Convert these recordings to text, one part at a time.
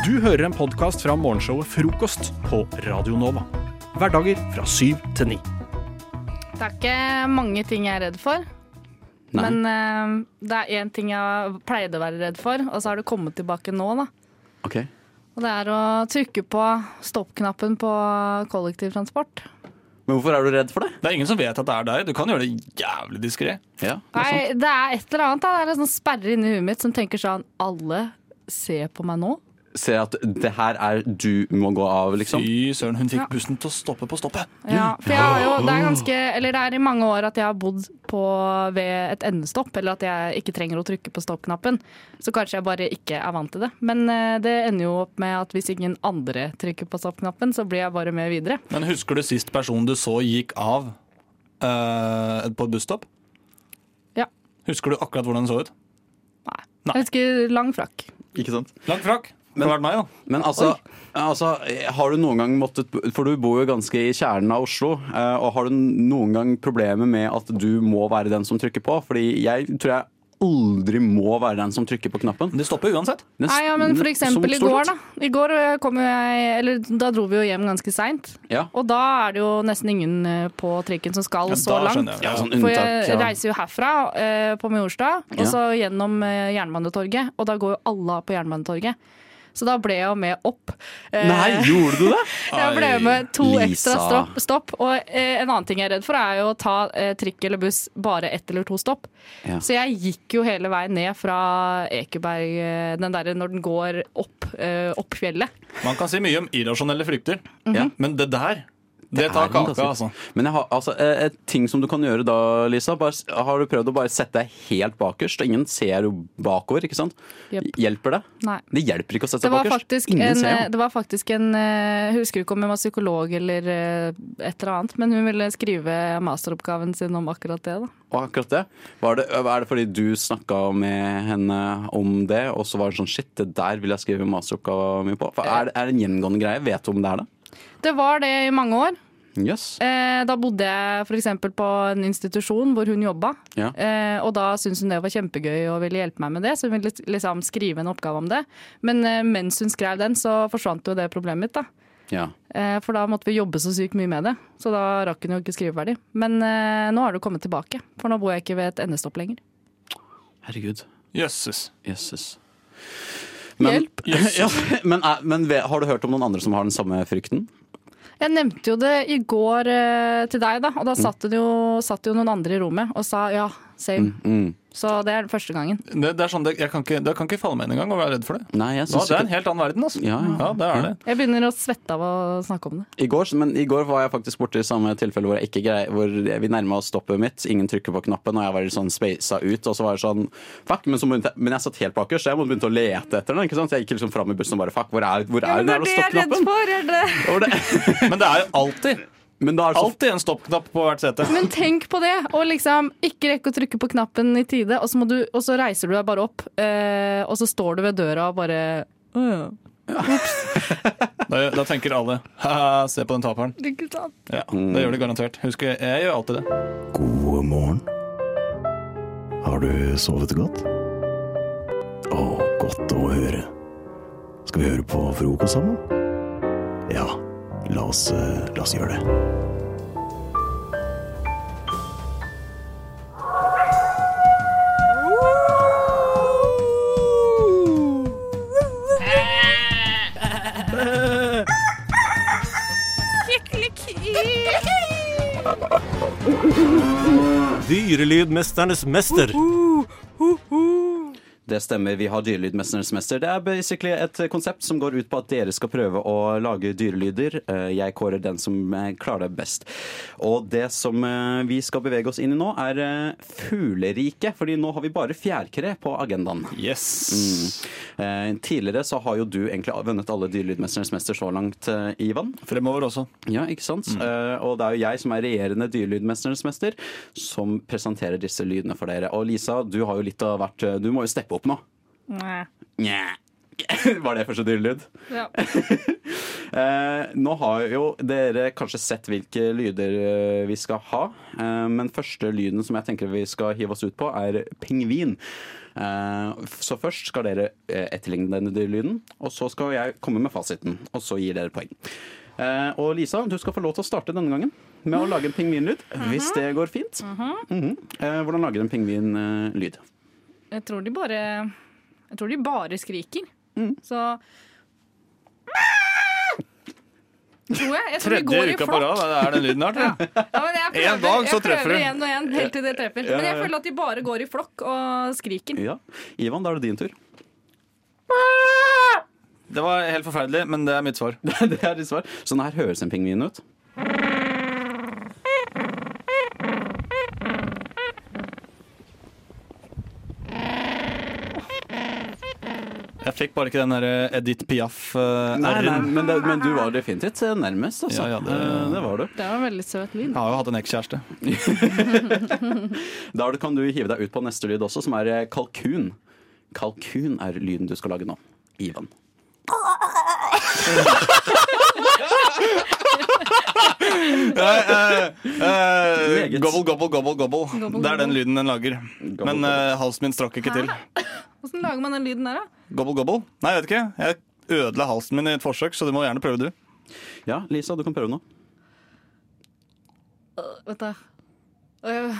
Du hører en podkast fra morgenshowet Frokost på Radio Nova. Hverdager fra syv til ni. Det er ikke mange ting jeg er redd for. Nei. Men eh, det er én ting jeg pleide å være redd for, og så har det kommet tilbake nå. da. Ok. Og det er å trykke på stoppknappen på kollektivtransport. Men hvorfor er du redd for det? Det er ingen som vet at det er deg. Du kan gjøre det jævlig diskré. Ja, det er Nei, det er et eller annet. Da. Det er en sånn sperre inni huet mitt som tenker sånn Alle ser på meg nå. Ser at det her er du må gå av, liksom. Fy søren, hun fikk Ja. bussen til å stoppe på stoppet. Ja, for jeg har jo, det er ganske Eller det er i mange år at jeg har bodd på ved et endestopp, eller at jeg ikke trenger å trykke på stoppknappen. Så kanskje jeg bare ikke er vant til det. Men eh, det ender jo opp med at hvis ingen andre trykker på stoppknappen, så blir jeg bare med videre. Men husker du sist personen du så gikk av uh, på et busstopp? Ja. Husker du akkurat hvordan den så ut? Nei. Nei. Jeg husker lang frakk. Ikke sant? Lang frakk. Det har vært meg, da. Men altså, altså, har du noen gang måttet For du bor jo ganske i kjernen av Oslo. eh, Og har du noen gang problemer med at du må være den som trykker på? Fordi jeg tror jeg aldri må være den som trykker på knappen. Det stopper uansett. Nei, ja, men for eksempel i går, da. I går eh, kom jeg Eller da dro vi jo hjem ganske seint. Ja. Og da er det jo nesten ingen eh, på trikken som skal Ja, så langt. jeg. Ja, sånn For jeg reiser jo herfra eh, på Majorstua, og Ja. så gjennom eh, Jernbanetorget. Og da går jo alle av på Jernbanetorget. Så da ble jeg med opp. Eh, Nei, gjorde du det? jeg ble med to Lisa. ekstra stopp. stopp. Og eh, en annen ting jeg er redd for, er jo å ta eh, trikk eller buss bare ett eller to stopp. Ja. Så jeg gikk jo hele veien ned fra Ekeberg, eh, den derre når den går opp, eh, opp fjellet. Man kan si mye om irrasjonelle frykter, Ja. men det der, det tar kaka, altså. Men jeg har, altså, eh, et ting som du kan gjøre da, Lisa bare, Har du prøvd å bare sette deg helt bakerst? og Ingen ser jo bakover, ikke sant? Yep. Hjelper det? Nei. Det hjelper ikke å sette Det seg bakerst. faktisk Ingen en, ser eh, det var faktisk en eh, Jeg husker ikke om hun var psykolog eller et eller annet, men hun ville skrive masteroppgaven sin om akkurat det. da. Og akkurat det. Var det. Er det fordi du snakka med henne om det, og så var det sånn shit, det der vil jeg skrive masteroppgava mi på? For er, det- er det en gjengående greie? Vet du om det er det? Det var det i mange år. Jøss. Eh, da bodde jeg f.eks. på en institusjon hvor hun jobba. Ja. Eh, og da syntes hun det var kjempegøy og ville hjelpe meg med det, så hun ville liksom skrive en oppgave om det. Men eh, mens hun skrev den, så forsvant jo det problemet mitt. da. Ja. Eh, for da måtte vi jobbe så sykt mye med det. Så da rakk hun jo ikke skrive ferdig. Men eh, nå har det kommet tilbake, for nå bor jeg ikke ved et endestopp lenger. Herregud. Jøsses. Jøsses. Hjelp. Ja, men, er- men har du hørt om noen andre som har den samme frykten? Jeg nevnte jo det i går eh, til deg, da, og da satt, det jo, satt jo noen andre i rommet og sa ja, same. Mm. Så det er den første gangen. Det, det er sånn, det, jeg kan ikke, det kan ikke falle meg inn engang å være redd for det. Nei, jeg synes syns det er en helt annen verden, altså. Ja, ja. det er det. Jeg begynner å svette av å snakke om det. I går, men i går var jeg faktisk borti samme tilfelle hvor, jeg ikke grei, hvor vi nærma oss stoppet mitt. Ingen trykker på knappen, og jeg var litt sånn spasa ut. Og så var det sånn Fuck, men, så begynte, men jeg satt helt bakerst, så jeg måtte begynne å lete etter den. ikke sant? Jeg gikk liksom fram i bussen og bare Fuck, hvor er, hvor er den jævla stoppknappen? for! Er det. Det- Men det er jo alltid, Men da er så alltid en stoppknapp på hvert sete. Men tenk på det! Og liksom ikke rekke å trykke på knappen i tide, og så, må du, og så reiser du deg bare opp, eh, og så står du ved døra og bare «Å ja, Da, da tenker alle ha se på den taperen. ikke sant? Ja, Det gjør de garantert. Husk, jeg gjør alltid det. God morgen. Har du sovet godt? Å, godt å høre. Skal vi høre på frokost sammen? Ja, la oss, eh, la oss gjøre det. Dyrelydmesternes mester. Det stemmer, vi har Dyrelydmesternes mester. Det er basically et konsept som går ut på at dere skal prøve å lage dyrelyder. Eh, Jeg kårer den som eh, klarer det best. Og det som eh, vi skal bevege oss inn i nå, er fugleriket. Fordi nå har vi bare fjærkre på agendaen. Yes. Mm. Tidligere så har jo du egentlig vunnet alle Dyrelydmesternes mester så langt, Ivan. Fremover også. Ja, ikke sant? Mm. og det er jo jeg som er regjerende Dyrelydmesternes mester, som presenterer disse lydene for dere. Og Lisa, du har jo litt av hvert Du må jo steppe opp nå. Nei. Var det første dyrelyd? Ja. Eh, nå har jo dere kanskje sett hvilke lyder eh, vi skal ha, eh, men første lyden som jeg tenker vi skal hive oss ut på, er pingvin. Eh, så først skal dere etterligne denne dyrelyden, og så skal jeg komme med fasiten, og så gir dere poeng. Og Lisa, du skal få lov til å starte denne gangen med å lage en pingvinlyd, hvis det går fint. Mhm. Eh, hvordan lager en pingvinlyd? Jeg tror de bare Jeg tror de bare skriker. Så Tror jeg. jeg tror de Tredje går i uka på flokk. rad, det er den lyden her, tror jeg. Ja, men jeg En dag så jeg treffer prøver du. igjen og igjen helt til det treffer. Men jeg føler at de bare går i flokk og skriker. Ja. Ivan, da er det din tur. Det var helt forferdelig, men det er mitt svar. det er ditt svar. Sånn her høres en pingvin ut. Fikk bare ikke den der eh, Edith Piaf-r-en. Nei, men, det, men du var definitivt nærmest, altså. Ja, ja, det- Eh, det var du. Det var en veldig søt lyd. Jeg har jo hatt en ekskjæreste. Da er det- kan du hive deg ut på neste lyd også, som er eh, kalkun. Kalkun er lyden du skal lage nå. Ivan. Meget. Gobble, gobble, gobble, gobble. Det er den lyden den lager. Gobble, Men eh, halsen min strakk ikke til. Hvordan lager man den lyden der, da? Gobble, gobble? Nei, jeg vet ikke. Jeg ødela halsen min i et forsøk, så du må gjerne prøve, du. Ja, Lisa, du kan prøve nå. Vet du. Uh.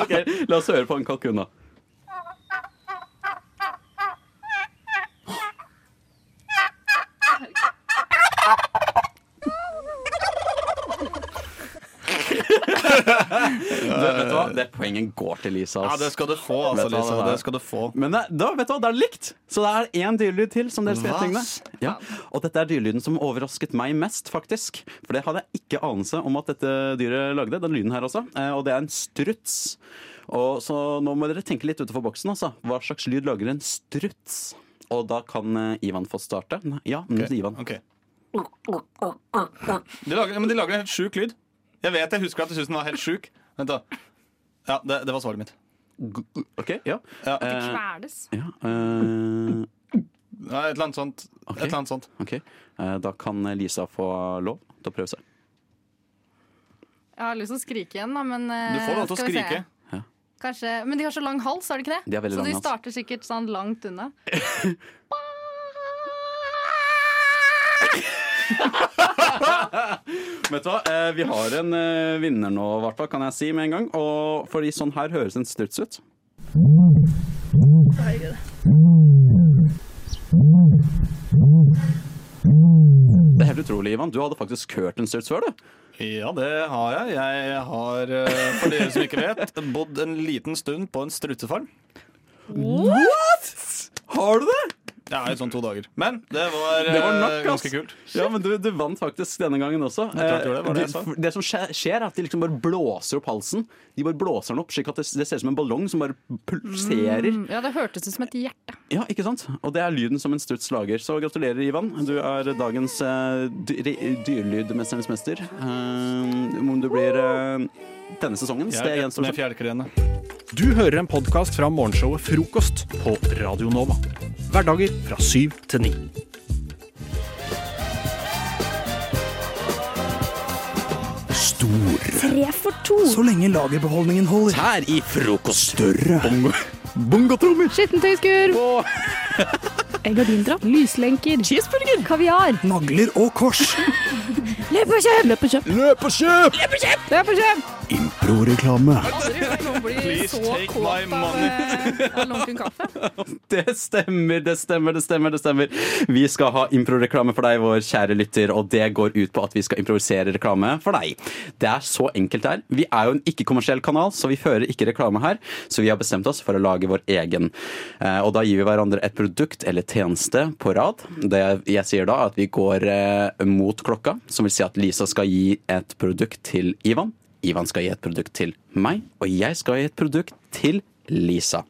Ok, La oss høre på en kalkun, da. Du, vet du hva? Det poenget går til Lisa. Ja, det skal du få, altså, hva Lisa. det? Skal du få. Men det, da, vet du hva, det er likt! Så det er én dyrelyd til som dere skal etterligne. Ja. Og dette er dyrelyden som overrasket meg mest, faktisk. For det hadde jeg ikke anelse om at dette dyret lagde. Den lyden her også. Eh, Og det er en struts. Og så nå må dere tenke litt utenfor boksen, altså. Hva slags lyd lager en struts? Og da kan eh, Ivan få starte. Ja, okay. Ivan. Okay. De lager, men de lager en helt sjuk lyd. Jeg vet, jeg husker at du syntes den var helt sjuk. Vent, da. Ja, det, det var svaret mitt. OK, ja. Ja. det Eh, kveles. ja eh, Ja, et eller annet sånt. Ok. Et eller annet sånt. OK. Eh, Da kan Lisa få lov til å prøve seg. Jeg har lyst til å skrike igjen, da, men Du får lov til å skrike. Kanskje, men de har så lang hals, har de ikke det? De har veldig så lang de hals. starter sikkert sånn langt unna. Vet du hva, eh, Vi har en eh, vinner nå, hvert fall, kan jeg si med en gang. Og fordi sånn her høres en struts ut. Det er helt utrolig, Ivan. Du hadde faktisk hørt en struts før, du. Ja, det har jeg. Jeg har, eh, for dere som ikke vet, bodd en liten stund på en strutsefarm. What?! Har du det? Ja, i sånn to dager. Men det var, Det var nok, eh, ganske kult. Ja, men du, du vant faktisk denne gangen også. er det, det Eh, sa. det som skjer, er at de liksom bare blåser opp halsen. De bare blåser den opp slik at det, det ser ut som en ballong som bare pulserer. Mm, Ja, det hørtes ut som et hjerte. Ja, ikke sant? Og det er lyden som en struts lager. Så gratulerer, Ivan. Du er dagens uh, dyrelydmesternes mester. Uh, om du blir uh, denne sesongens, det er gjenstår. med å se. fjærkreene. Du hører en podkast fra morgenshowet Frokost på Radio Nova. Hverdager fra syv til ni. Stor. Tre for to. Så lenge lagerbeholdningen holder. Her i frokost. Større. Bongo. Bongotrommer. Skittentøyskur, Gardindrapp. og dindra. Lyslenker. Cheeseburger. Kaviar. Nagler og kors. Løp og kjøp! Løp og kjøp! Løp og kjøp! løp og kjøp! Improreklame. Aldri kjøp! Improreklame. bli Please så take kåt my av, money. eh, av lunken kaffe. Det stemmer, det stemmer, det stemmer. det stemmer Vi skal ha improreklame for deg, vår kjære lytter, og det går ut på at vi skal improvisere reklame for deg. Det er så enkelt her. Vi er jo en ikke-kommersiell kanal, så vi fører ikke reklame her. Så vi har bestemt oss for å lage vår egen. Eh, Og da gir vi hverandre et produkt eller tjeneste på rad. Det jeg sier da, er at vi går eh, mot klokka, som vil si at Lisa skal gi et produkt til Ivan. Ivan skal gi et produkt til meg, og jeg skal gi et produkt til Lisa.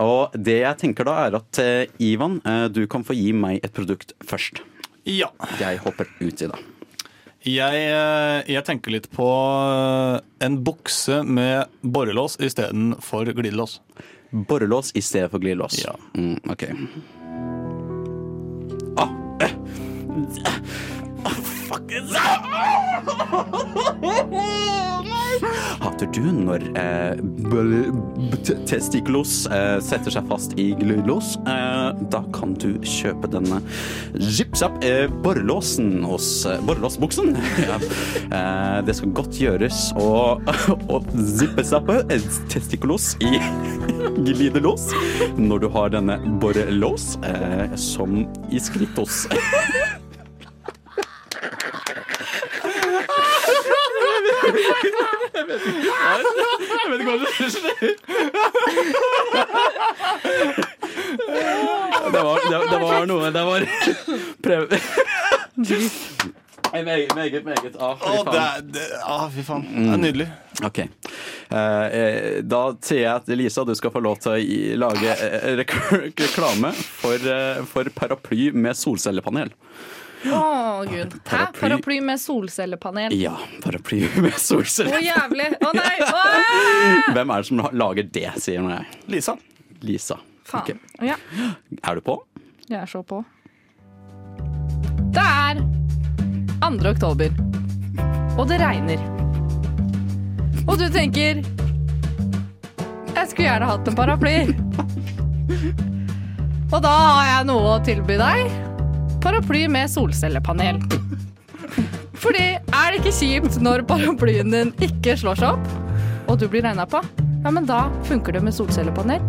Og det jeg tenker da er at eh, Ivan, eh, du kan få gi meg et produkt først. Ja. Jeg hopper uti det. Jeg, eh, jeg tenker litt på en bukse med borrelås istedenfor glidelås. Borrelås i stedet for glidelås. Ja. Mm, ok. Ah, eh. Hater du når eh, testiculos eh, setter seg fast i glidelås? Eh, da kan du kjøpe denne zip-zap eh, borrelåsen hos Borrelåsbuksen. det skal godt gjøres å å zippe-zappe eh, testiculos i glidelås når du har denne borrelås som i skrittos. Jeg vet ikke hva som skjer. Det var, det, det var noe Det var prøv... Meget, meget. meget. Ah, fy faen. det er, det, ah, fy faen. Det er nydelig. Ok. Eh, eh, da sier jeg at Lisa, du skal få lov til å gi- lage eh, rek reklame for, for paraply med solcellepanel. Å, gud. Hæ? Paraply. Paraply med solcellepanel? Ja, paraply med Å, solceller. jævlig! Å nei! Åh! Hvem er det som lager det, sier jeg. Lisa. Lisa. Faen. Okay. Ja, Er du på? jeg er så på. Det er 2. oktober, og det regner. Og du tenker Jeg skulle gjerne hatt en paraply. Og da har jeg noe å tilby deg. Paraply med solcellepanel. Fordi er det ikke kjipt når paraplyen din ikke slår seg opp, og du blir regna på? Ja, men da funker det med solcellepanel.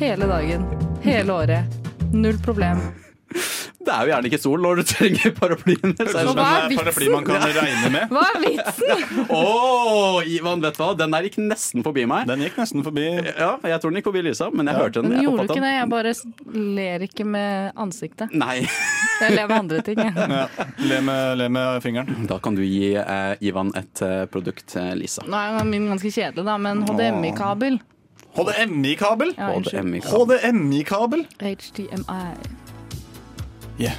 Hele dagen, hele året. Null problem. Det er jo gjerne ikke sol når du trenger paraplyen. Så hva er en eh, paraply vitsen? man kan regne med. Hva er vitsen? oh, Ivan, vet du hva? Den der gikk nesten forbi meg. Den gikk nesten forbi. Ja, jeg tror den gikk forbi Lisa, men jeg Ja. hørte den. Den Jeg gjorde du ikke det, jeg bare ler ikke med ansiktet. Nei. Jeg ler med andre ting, jeg. Ja. Le, med, le med fingeren. Da kan du gi eh, Ivan et eh, produkt, eh, Lisa. Nå er min ganske kjedelig, da, men HDMI-kabel. HDMI-kabel. Ja. HDMI-kabel. HDMI-kabel. HDMI. Yeah.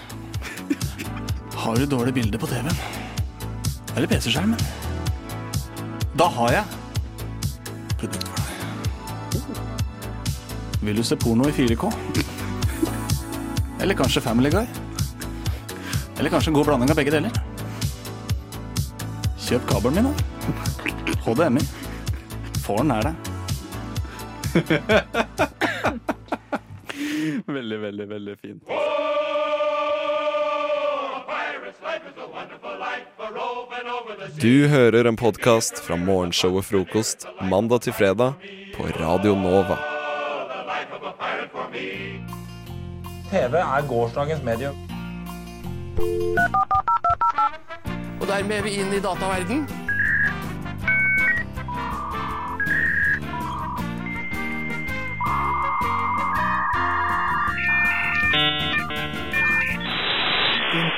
Har du dårlig bilde på TV-en? Eller PC-skjermen? Da har jeg produkt for deg. Vil du se porno i 4K? Eller kanskje Family Guy? Eller kanskje en god blanding av begge deler? Kjøp kabelen min, da. HDMI. Får den nær deg. Veldig, veldig, veldig fint. Du hører en podkast fra morgenshowet Frokost mandag til fredag på Radio Nova. TV er gårsdagens medium. Og dermed er vi inn i dataverden.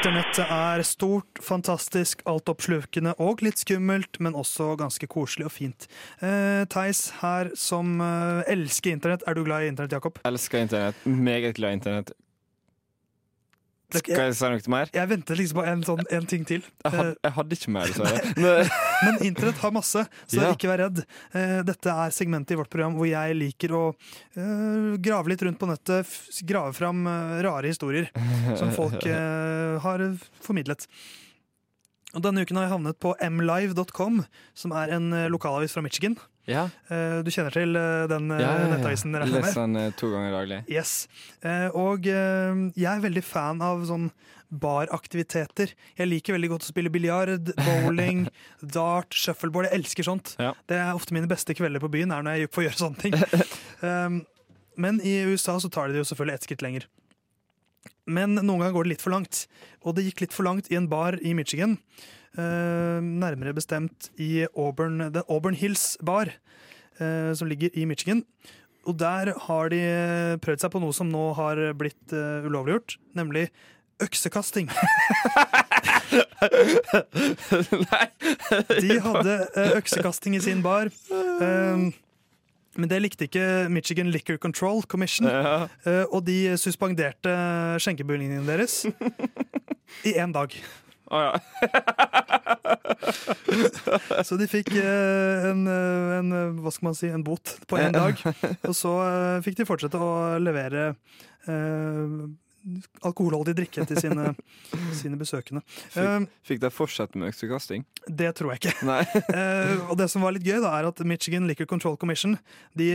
Internettet er stort, fantastisk, altoppslukende og litt skummelt, men også ganske koselig og fint. Eh, Theis her som eh, elsker internett. Er du glad i internett, Jakob? Elsker internett. Meget glad i internett. Skal jeg si noe mer? Jeg venter liksom på en, sånn, en ting til. Jeg Eh, hadde, jeg hadde ikke mer, dessverre. Men internett har masse, så Ja. ikke vær redd. Eh, Dette er segmentet i vårt program hvor jeg liker å eh, grave litt rundt på nettet, grave fram eh, rare historier som folk eh, har formidlet. Og denne uken har jeg havnet på mlive.com, som er en eh, lokalavis fra Michigan. Ja. Eh, Du kjenner til eh, den eh, Ja, ja, ja. nettavisen? jeg? Leser den to ganger daglig. Yes. Eh, og jeg er veldig fan av sånn baraktiviteter. Jeg liker veldig godt å spille biljard, bowling, dart, shuffleboard. Jeg elsker sånt. Ja. Det er ofte mine beste kvelder på byen, er når jeg får gjøre sånne ting. um, men i USA så tar de det jo selvfølgelig ett skritt lenger. Men noen ganger går det litt for langt. Og det gikk litt for langt i en bar i Michigan. Eh, nærmere bestemt i Auburn, The Auburn Hills Bar, eh, som ligger i Michigan. Og der har de eh, prøvd seg på noe som nå har blitt uh, ulovliggjort, nemlig øksekasting. De hadde uh, øksekasting i sin bar. Um, men det likte ikke Michigan Liquor Control Commission, Ja. Uh, og de suspenderte skjenkebevilgningene deres i én dag. Å ja. Så de fikk eh, en, eh, en, eh, hva skal man si, en bot på én dag. Og så fikk de fortsette å levere eh, alkoholholdig drikke til sine, sine besøkende. Fikk, fikk de fortsette med øksekasting? det tror jeg ikke. Eh, og det som var litt gøy, da, er at Michigan Liquor Control Commission De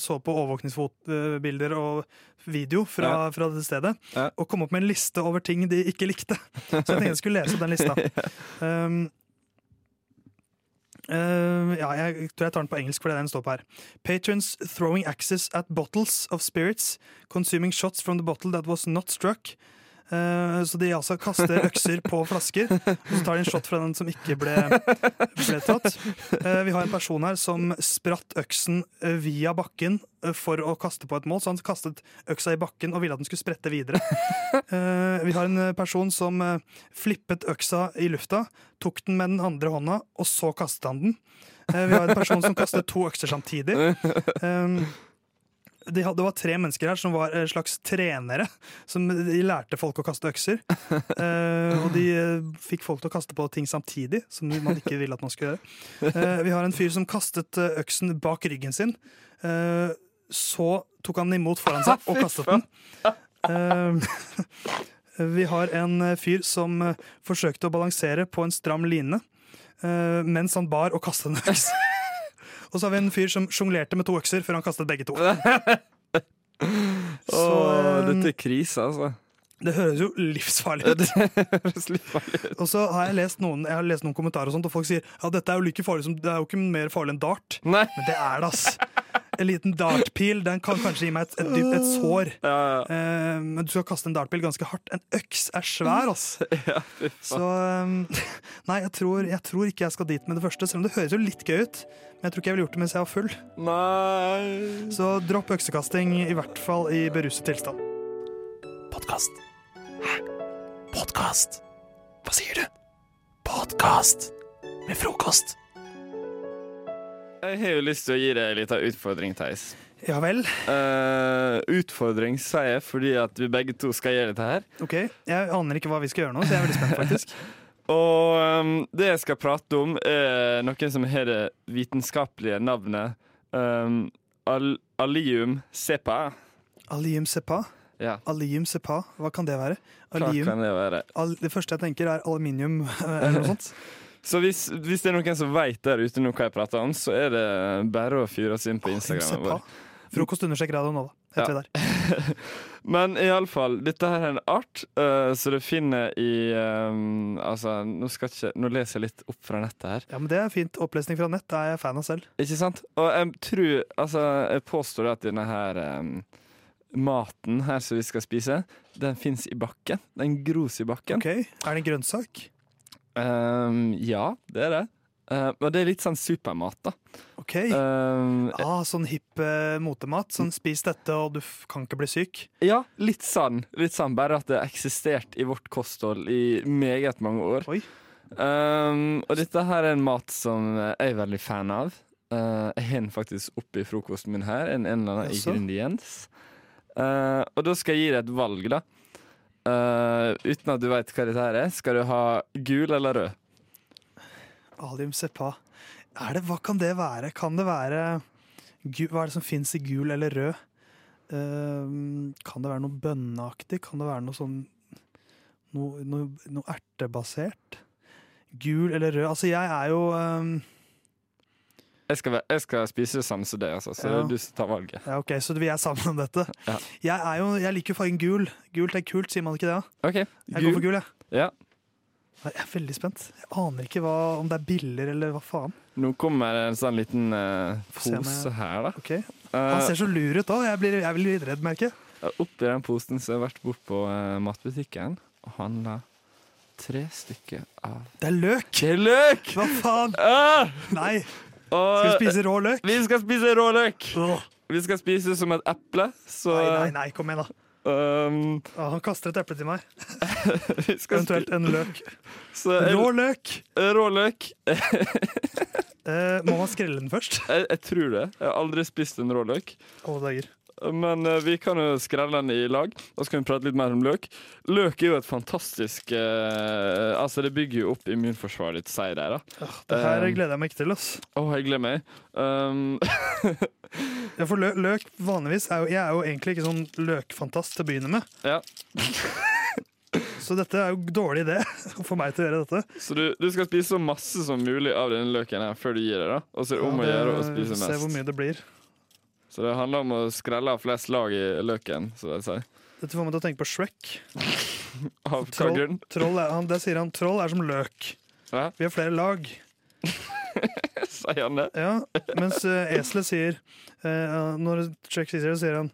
så på overvåkningsbilder og video fra, fra det stedet og kom opp med en liste over ting de ikke likte. Så jeg tenkte jeg skulle lese opp den lista. Um, Uh, ja, jeg tror jeg tar den på engelsk, for det er den står på her. Patrons throwing axes at bottles of spirits, consuming shots from the bottle that was not struck. Eh, så de altså kaster økser på flasker, og så tar de en shot fra den som ikke ble, ble tatt. Eh, vi har en person her som spratt øksen eh, via bakken for å kaste på et mål, så han kastet øksa i bakken og ville at den skulle sprette videre. Vi har en person som flippet øksa i lufta, tok den med den andre hånda, og så kastet han den. Vi har en person som kastet to økser samtidig. Det var tre mennesker her som var eh, slags trenere. Som de lærte folk å kaste økser. Eh, og de eh, fikk folk til å kaste på ting samtidig, som man ikke ville at man skulle gjøre. Eh, vi har en fyr som kastet eh, øksen bak ryggen sin. Eh, så tok han den imot foran seg og kastet den. Eh, vi har en eh, fyr som eh, forsøkte å balansere på en stram line eh, mens han bar og kastet en øks. Og så har vi en fyr som sjonglerte med to økser før han kastet begge to. Så, Åh, eh, dette er krise, altså. Det høres jo livsfarlig ut. Og så har jeg lest noen, jeg har lest noen kommentarer, og sånt, og folk sier ja, dette er jo like farlig som, det er jo ikke mer farlig enn dart. Men det er det, ass. En liten dartpil den kan kanskje gi meg et, et, dypt- et sår. Eh, men du skal kaste en dartpil ganske hardt. En øks er svær, ass. Så um, Nei, jeg tror, jeg tror ikke jeg skal dit med det første, selv om det høres jo litt gøy ut. Men jeg tror ikke jeg ville gjort det mens jeg var full. Nei Så dropp øksekasting, i hvert fall i beruset tilstand. Podkast. Hæ? Podkast? Hva sier du? Podkast med frokost. Jeg har jo lyst til å gi deg en liten utfordring, Theis. Ja vel? Uh, utfordring sier jeg fordi at vi begge to skal gjøre dette her. Ok, Jeg aner ikke hva vi skal gjøre nå, så jeg er veldig spent, faktisk. Og um, det jeg skal prate om, er noe som har det vitenskapelige navnet um, al Allium sepa. Alium sepa? Ja. Alium sepa, hva kan det være? Hva kan det være? Al det første jeg tenker er aluminium eller noe sånt. Så hvis, hvis det er noen som veit der ute nå hva jeg prater om, så er det bare å fyre oss inn på Instagram. sepa. Frokost understrek radio nå, da. Heter vi der. Men iallfall, dette her er en art uh, så du finner i um, Altså, nå, ikke, nå leser jeg litt opp fra nettet her. Ja, men Det er fint. Opplesning fra nett det er jeg fan av selv. Ikke sant? Og jeg tror Altså, jeg påstår at denne her um, maten her som vi skal spise, den fins i bakken. Den gros i bakken. Ok, Er det en grønnsak? Ehm, ja, det er det. Uh, og det er litt sånn supermat, da. Ok. Uh, Ah, sånn hipp eh, motemat. Sånn spis dette, og du kan ikke bli syk. ja, litt sånn. Litt sånn. Bare at det har eksistert i vårt kosthold i meget mange år. Um, og dette her er en mat som jeg er veldig fan av. Jeg har den faktisk oppi frokosten min her. En, en eller annen ingrediens. Og da skal jeg gi deg et valg, da. Eh, uten at du veit hva dette er. Skal du ha gul eller rød? Alium sepa. Det, hva kan det være? Kan det være Hva er det som fins i gul eller rød? Uh, kan det være noe bønneaktig? Kan det være noe sånn Noe, noe, noe ertebasert? Gul eller rød? Altså, jeg er jo ehm, Jeg skal, jeg skal spise det samme som deg, altså, så Ja. du tar valget. Ja, ok, Så vi er sammen om dette. Ja. Jeg, jo, jeg liker jo fargen gul. Gult er kult, sier man ikke det? da? Ok, Jeg gul. går for gul, jeg. Ja. Jeg er veldig spent. Jeg aner ikke hva, om det er biller eller hva faen. Nå kommer det en sånn liten uh, pose her, da. Okay. Han Eh, ser så lur ut da. Jeg, blir- jeg blir litt redd, merker jeg. Oppi den posen så har jeg vært bort på uh, matbutikken og handla tre stykker av Det er løk! Det er løk! Hva faen? Ah! Nei! Og- Skal vi spise rå løk? Vi skal spise rå løk! Vi skal spise som et eple, så Nei, nei, nei, kom igjen, da. Um, Ja, han kaster et eple til meg. Eventuelt en løk. Så, Rå løk! Rå løk. Eh, må man skrelle den først? Jeg, jeg tror det. Jeg har aldri spist en rå løk. Alle dager. Men eh, vi kan jo skrelle den i lag, og så kan vi prate litt mer om løk. Løk er jo et fantastisk eh, Altså, det bygger jo opp immunforsvaret ditt, sier de, da. Det her Um, gleder jeg meg ikke til. ass. Å, jeg gleder meg. Um, Ja, for lø løk vanligvis er jo, Jeg er jo egentlig ikke sånn løkfantast til å begynne med. ja. Så dette er jo dårlig idé for meg til å gjøre dette. Så du, du skal spise så masse som mulig av denne løken her før du gir deg, da. Og så er det om å Ja, gjøre å spise spise Se hvor mye det blir. Så det handler om å skrelle av flest lag i løken, så jeg si. Dette får meg til å tenke på Shrek. Av Troll, troll er, han, der sier han troll er som løk. Ja. Vi har flere lag. Sier han det? Ja, mens uh, eselet sier uh, Når Shrek sier det, sier han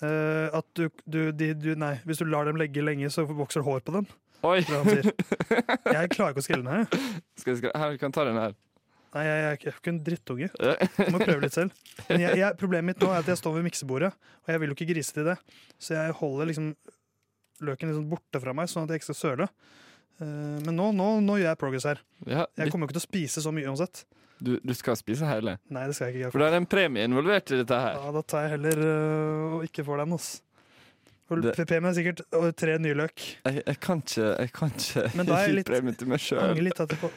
Uh, at du, du, de, du Nei, hvis du lar dem legge lenge, så vokser hår på dem. Oi! Det det. Jeg klarer ikke å skrelle den her. Skal jeg skre- her, kan ta den her. Nei, jeg, jeg, er ikke en drittunge. Jeg må prøve litt selv. Men jeg, jeg, problemet mitt nå er at jeg står ved miksebordet, og jeg vil jo ikke grise til det. Så jeg holder liksom løken liksom borte fra meg, sånn at jeg ikke skal søle. Uh, men nå, nå, nå gjør jeg progress her. Ja, Jeg kommer jo ikke til å spise så mye uansett. du, du skal spise hele. Nei, det skal jeg ikke. For det er en premie involvert i dette her. Ja, da tar jeg heller og ikke får den, ass. Premien er sikkert tre nye løk. Jeg, jeg kan ikke Jeg kan ikke er gi premie til meg sjøl.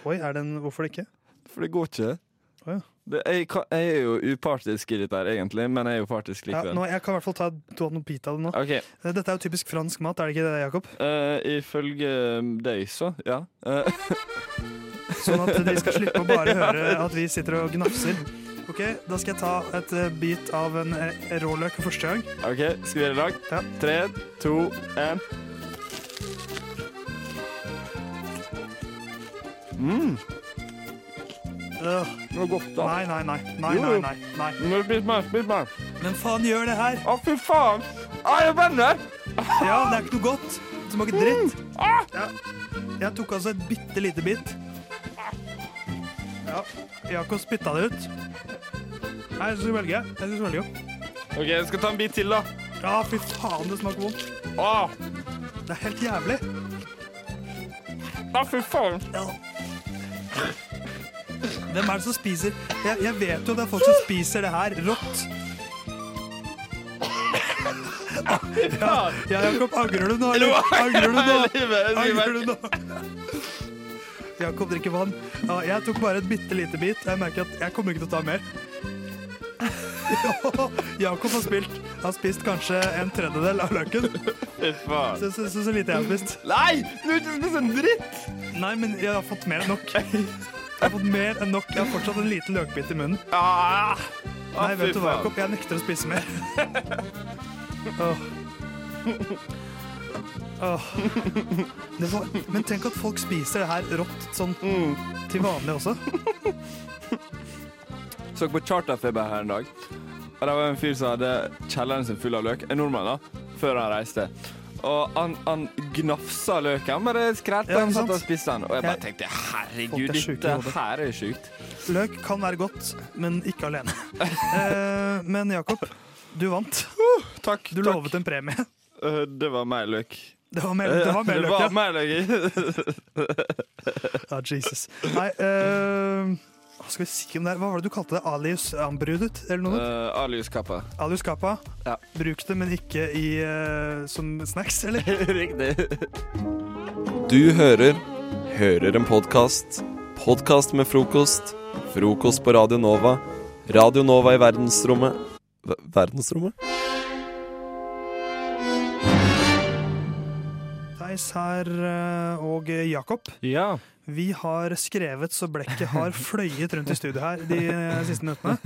Oi, er den, hvorfor det ikke? For det går ikke. Oh, ja. Det, jeg, jeg er jo upartisk i dette her, egentlig, men jeg er jo partisk Ja, nå, jeg kan i hvert fall ta noen bit av det nå. OK. Eh, Dette er jo typisk fransk mat, er det ikke det, Jakob? Uh, ifølge deg, så ja. Uh. Sånn at de skal slippe å bare høre at vi sitter og gnafser. Ok, Da skal jeg ta et bit av en råløk for første gang. OK, skal vi gjøre det i lag? Ja. Tre, to, én. Mm. Det var godt, da. nei, nei, nei. nei, Jo, nei, jo. nei, nei. Nå Spis meg, spis meg. Men faen, gjør det her! Å, fy faen! Ah, jeg er venner! Ja, det er ikke noe godt. Det smaker dritt. Ja. Jeg tok altså et bitte lite bit. Ja, Jakob spytta det ut. Nei, jeg skal velger Jeg skal velge. OK, jeg skal ta en bit til, da. Ja, fy faen, det smaker vondt. Ah, Det er helt jævlig. Ja, fy faen. Ja. Hvem er det som spiser jeg, jeg vet jo det er folk som spiser det her rått. Ja, ja Jakob, angrer du nå? Eller? Angrer du nå? Angrer du nå? Jakob drikker vann. Ja, jeg tok bare et bitte lite bit. Jeg merker at jeg kommer ikke til å ta mer. Jakob har, spilt, har spist kanskje en tredjedel av løken. Så, så, så, så lite jeg har spist. Nei! Du har ikke spist en dritt! Nei, men jeg har fått mer enn nok. Jeg har fått mer enn nok. Jeg har fortsatt en liten løkbit i munnen. Ah, Nei, vet du hva. Jakob? Jeg nekter å spise mer. oh. Oh. Det var, men tenk at folk spiser det her rått sånn Mm. til vanlig også. Så på Charterfeber her en dag. Og det var en fyr som hadde kjelleren sin full av løk. En nordmann, da. Før han reiste. Og han, han gnafsa løken, bare skrelte Ja, han satt og spiste den. Og jeg bare tenkte herregud, er dette her er sjukt. Løk kan være godt, men ikke alene. Eh, men Jakob, du vant. Takk. Du takk. lovet en premie. Uh, det var mer løk. Det var mer, det var mer det løk, var ja. mer løk. Ja, Jesus. Nei, hva skal vi si om det her? Hva var det du kalte det? Alius ambrudet? Eller noe? Uh, Alius kappa. Alius kappa. Ja. Bruk det, men ikke i, uh, som snacks, eller? Riktig. Du hører Hører en podkast. Podkast med frokost. Frokost på Radio Nova. Radio Nova i verdensrommet v Verdensrommet? Theis her eh, og Jakob. Ja. Vi har skrevet så blekket har fløyet rundt i studio her de eh, siste minuttene.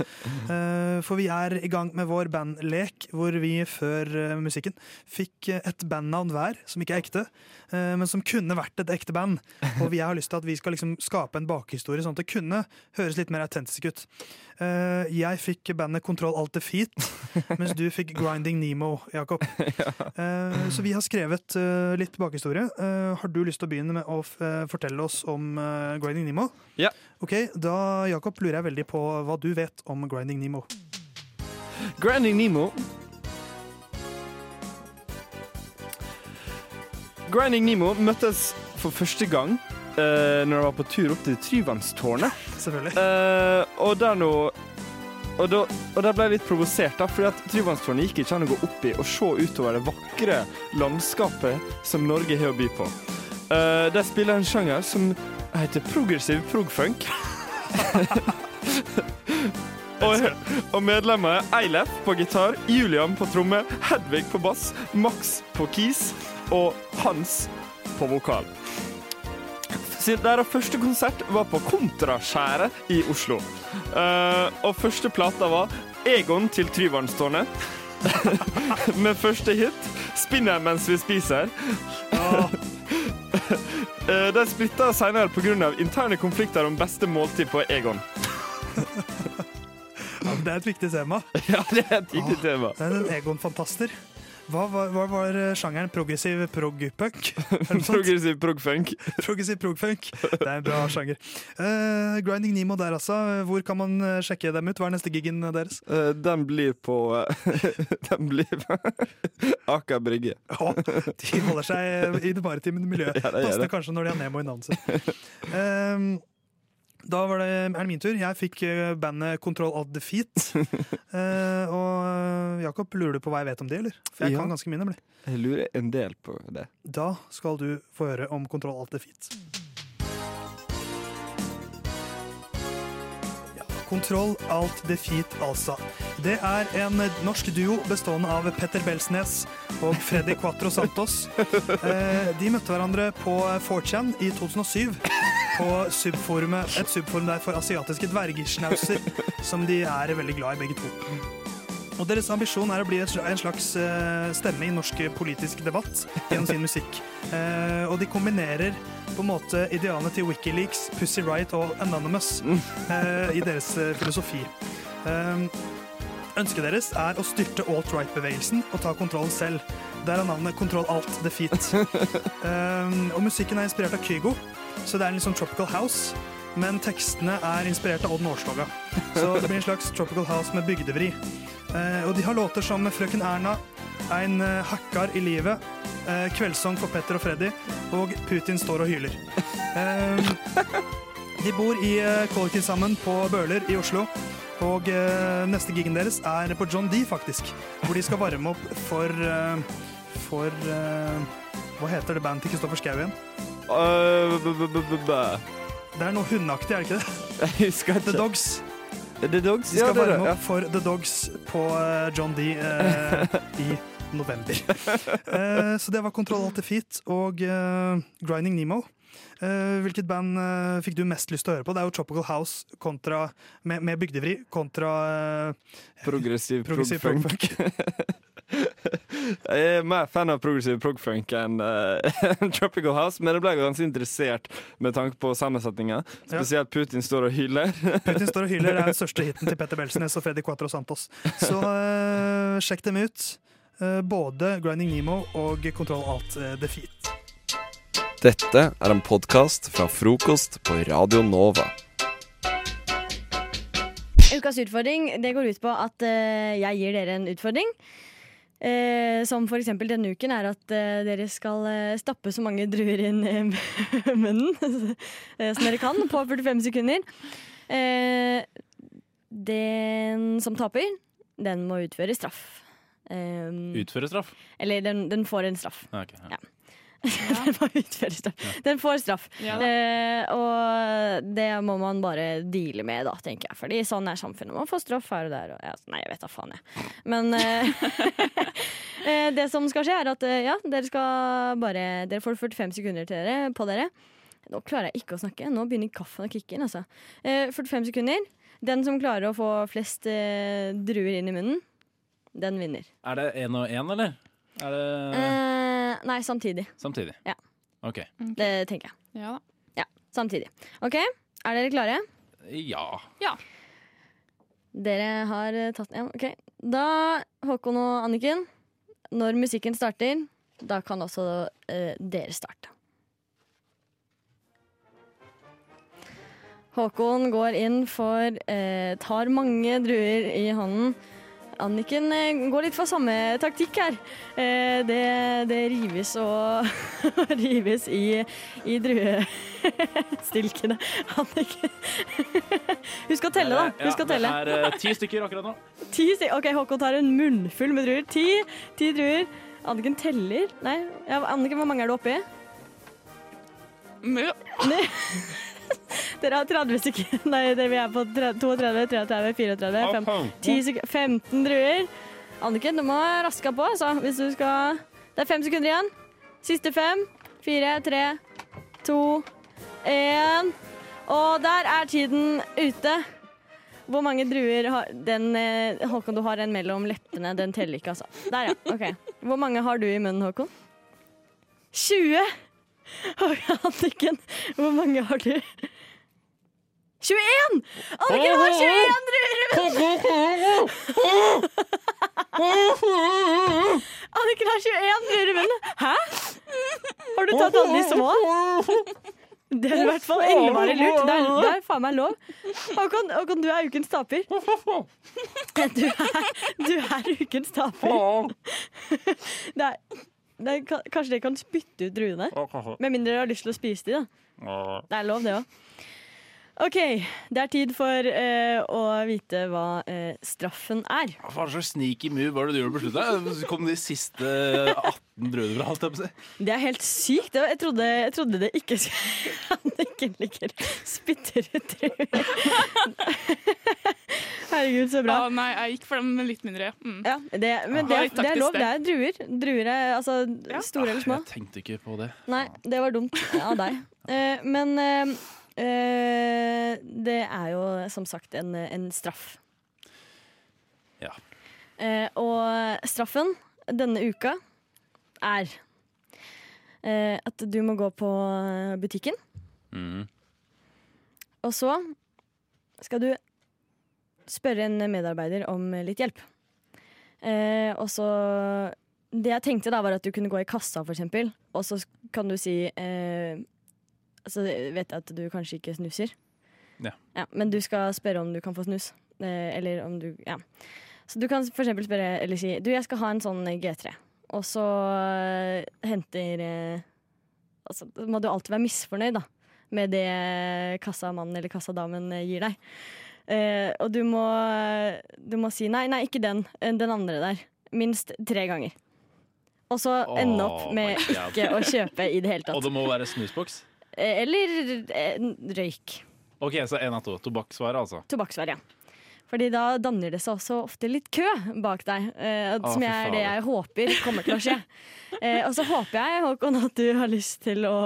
Eh, For vi er i gang med vår bandlek, hvor vi før eh, musikken fikk et bandnavn hver, som ikke er ekte, men som kunne vært et ekte band. Og jeg har lyst til at vi skal liksom skape en bakhistorie, sånn at det kunne høres litt mer autentisk ut. Eh, Jeg fikk bandet Kontroll Alt Defeat, mens du fikk Grinding Nemo, Jakob. Eh, Så vi har skrevet eh, litt bakhistorie. Eh, Har du lyst til å begynne med å eh, fortelle oss om eh, Grinding Nemo? Ja. Ok, Da Jakob, lurer jeg veldig på hva du vet om Grinding Nemo. Grinding Nemo Grinding Nemo møttes for første gang uh, når jeg var på tur opp til Tryvannstårnet. Selvfølgelig. Eh, og der nå og, da, og der ble jeg litt provosert, da, fordi at Tryvannstårnet gikk ikke an å gå opp i og se utover det vakre landskapet som Norge har å by på. Uh, de spiller en sjanger som heter progressiv prog-funk. og, og medlemmer er Eilef på gitar, Julian på tromme, Hedvig på bass, Max på keys og Hans på vokal. Deres første konsert var på Kontraskjæret i Oslo. Uh, og første plata var Egon til Tryvannstårnet. Med første hit 'Spinner mens vi spiser'. uh, De splitta senere pga. interne konflikter om beste måltid på Egon. Ja, det er et viktig tema. Ja, det er et viktig tema. Det er en Egon-fantaster. Hva var, hva var eh, sjangeren? Progressiv prog-punk? Progressiv prog-funk. Progressiv prog-funk. Det er en bra sjanger. Uh, Grinding Nemo der, altså. Hvor kan man eh, sjekke dem ut? Hva er neste gigen deres? Uh, Den blir på Den blir på Aker Brygge. Oh, de holder seg i det maritime miljøet. Ja, Passende kanskje når de har Nemo i navnet sitt. Ehm, da var det, er det min tur. Jeg fikk eh, bandet Control of Defeat. Eh, og Jakob, lurer du på hva jeg vet om de, eller? For jeg Ja. kan ganske mye, nemlig. Jeg lurer en del på det. Da skal du få høre om Control Alt Defeat. Ja, Control Alt Defeat, altså. Det er en norsk duo bestående av Petter Belsnes og Freddy Quatro Santos. Eh, De møtte hverandre på 4chan i 2007. På subforumet, et subforum der for asiatiske dvergesnauser, som de er veldig glad i, begge to. Og Deres ambisjon er å bli en slags eh, stemme i norsk politisk debatt gjennom sin musikk. Eh, og de kombinerer på en måte idealene til Wikileaks, Pussy Riot og Anonymous eh, i deres filosofi. Ønsket deres er å styrte alt-right-bevegelsen og ta kontrollen selv. Der er navnet Kontroll Alt Defeat. Og musikken er inspirert av Kygo, så det er en litt sånn tropical house. Men tekstene er inspirert av Odd Nordstoga. Så det blir en slags tropical house med bygdevri. Eh, og de har låter som Frøken Erna, En eh, hakkar i livet, eh, Kveldssang for Petter og Freddy og Putin står og hyler. De bor i kollektiv sammen på Bøler i Oslo. Og neste gigen deres er på John D, faktisk. Hvor de skal varme opp for For Hva heter det bandet til Kristoffer Schou igjen? Øh, Det er noe hundeaktig, er det ikke det? Jeg husker ikke. The Dogs. The Dogs? De skal det er varme opp for The Dogs på eh, John D eh, i november. Eh, så det var Kontroll Alt Feet og eh, Grinding Nemo. Eh, hvilket band eh, fikk du mest lyst til å høre på? Det er jo Tropical House kontra, med, med bygdevri kontra eh, Progressiv Progressiv prog-funk. Jeg er mer fan av progressiv prog-funk enn uh, Tropical House, men jeg ble ganske interessert med tanke på sammensetninga. Spesielt Putin står og hyler. Putin står og hyler er den største hiten til Petter Belsnes og Freddy Quatro Santos. Så uh, sjekk dem ut. Uh, både Grinding Nemo og Kontroll Alt Defeat. Dette er en podkast fra frokost på Radio Nova. Ukas utfordring det går ut på at jeg gir dere en utfordring. Eh, som for eksempel denne uken er at eh, dere skal eh, stappe så mange druer inn i munnen eh, som dere kan på 45 sekunder. Eh, den som taper, den må utføre straff. Eh, Utføre straff? Eller den, den får en straff. Okay, ok, ja. den utføre. Den får straff. Ja eh, og det må man bare deale med, da, tenker jeg. Fordi sånn er samfunnet. Man får straff her og der. Og, ja, nei, jeg vet da faen, jeg. Men eh, eh, det som skal skje, er at eh, ja, dere skal bare Dere får 45 sekunder til dere, på dere. Nå klarer jeg ikke å snakke. Nå begynner kaffen å kicke inn. Altså. Eh, 45 sekunder. Den som klarer å få flest eh, druer inn i munnen, den vinner. Er det én og én, eller? Er det Eh, nei, samtidig. samtidig? Ja. OK. Det tenker jeg. Ja da. Ja, samtidig. OK, er dere klare? Ja. Dere har eh, tatt ja, OK. Da, Håkon og Anniken, når musikken starter, da kan også eh, dere starte. Håkon går inn for eh, Tar mange druer i hånden. Anniken eh, går litt for samme taktikk her. Eh, det, det rives og rives i, i druestilkene. Anniken Husk å telle, da. Husk å telle. Det er eh, ti stykker akkurat nå. Ti stykker. OK, Håkon tar en munnfull med druer. Ti, ti druer. Anniken teller. Nei, ja, Anniken, hvor mange er du oppi? Nei. Dere har 30 stykker. Nei, det vi er på 32, 33, 34, 5, 10 sekunder, 15 druer. Anniken, du må raske på, altså. Hvis du skal Det er fem sekunder igjen. Siste fem. Fire, tre, to, én. Og der er tiden ute. Hvor mange druer har den eh, Håkon, du har en mellom leppene. Den teller ikke, altså. Der, ja. OK. Hvor mange har du i munnen, Håkon? 20! Anniken, hvor mange har du? 21! Anniken har 21 druer i munnen! Anniken har 21 druer i munnen. Hæ? Har du tatt alle de små? Det er i hvert fall innmari lurt. Det er, det er faen meg lov. Håkon, Håkon, du er ukens taper. Du er, du er ukens taper. Det er, det kanskje dere kan spytte ut druene? Med mindre dere har lyst til å spise de, da. Det er lov, det òg. OK, det er tid for eh, å vite hva eh, straffen er. Hva slags sneaky move var det du gjorde på slutten? Kom de siste 18 brødene fra, si. Det er helt sykt. Jeg trodde, jeg trodde det ikke ikke ligger spytter ut. Herregud, så bra. Ah, nei, jeg gikk for dem litt mindre. Mm. Ja, det, men det, det er lov. Det er druer. Druer er altså store eller små. Jeg tenkte ikke på det. Nei, det var dumt av deg. Eh, men eh, det er jo som sagt en, en straff. Ja. Eh, og straffen denne uka er eh, at du må gå på butikken, Mm. og så skal du spørre en medarbeider om litt hjelp. Eh, og så Det jeg tenkte da, var at du kunne gå i kassa, for eksempel, og så kan du si eh, Altså, jeg vet jeg at du kanskje ikke snuser, Ja. ja, men du skal spørre om du kan få snus. Eh, eller om du Ja. Så du kan for eksempel spørre eller si Du, jeg skal ha en sånn G3. Og så eh, henter eh, Altså, må du alltid være misfornøyd, da. Med det kassamannen eller kassadamen gir deg. Og du må, du må si nei, nei, ikke den. Den andre der. Minst tre ganger. Og så ende opp med oh ikke å kjøpe i det hele Og det må være snusboks? Eh, Eller eh, røyk. OK, så én av to. Tobakksvare, altså. Tobakksvare, ja. Fordi da danner det seg også ofte litt kø bak deg. Eh, som jeg, er det jeg håper kommer til å skje. Eh, og så håper jeg, Håkon, at du har lyst til å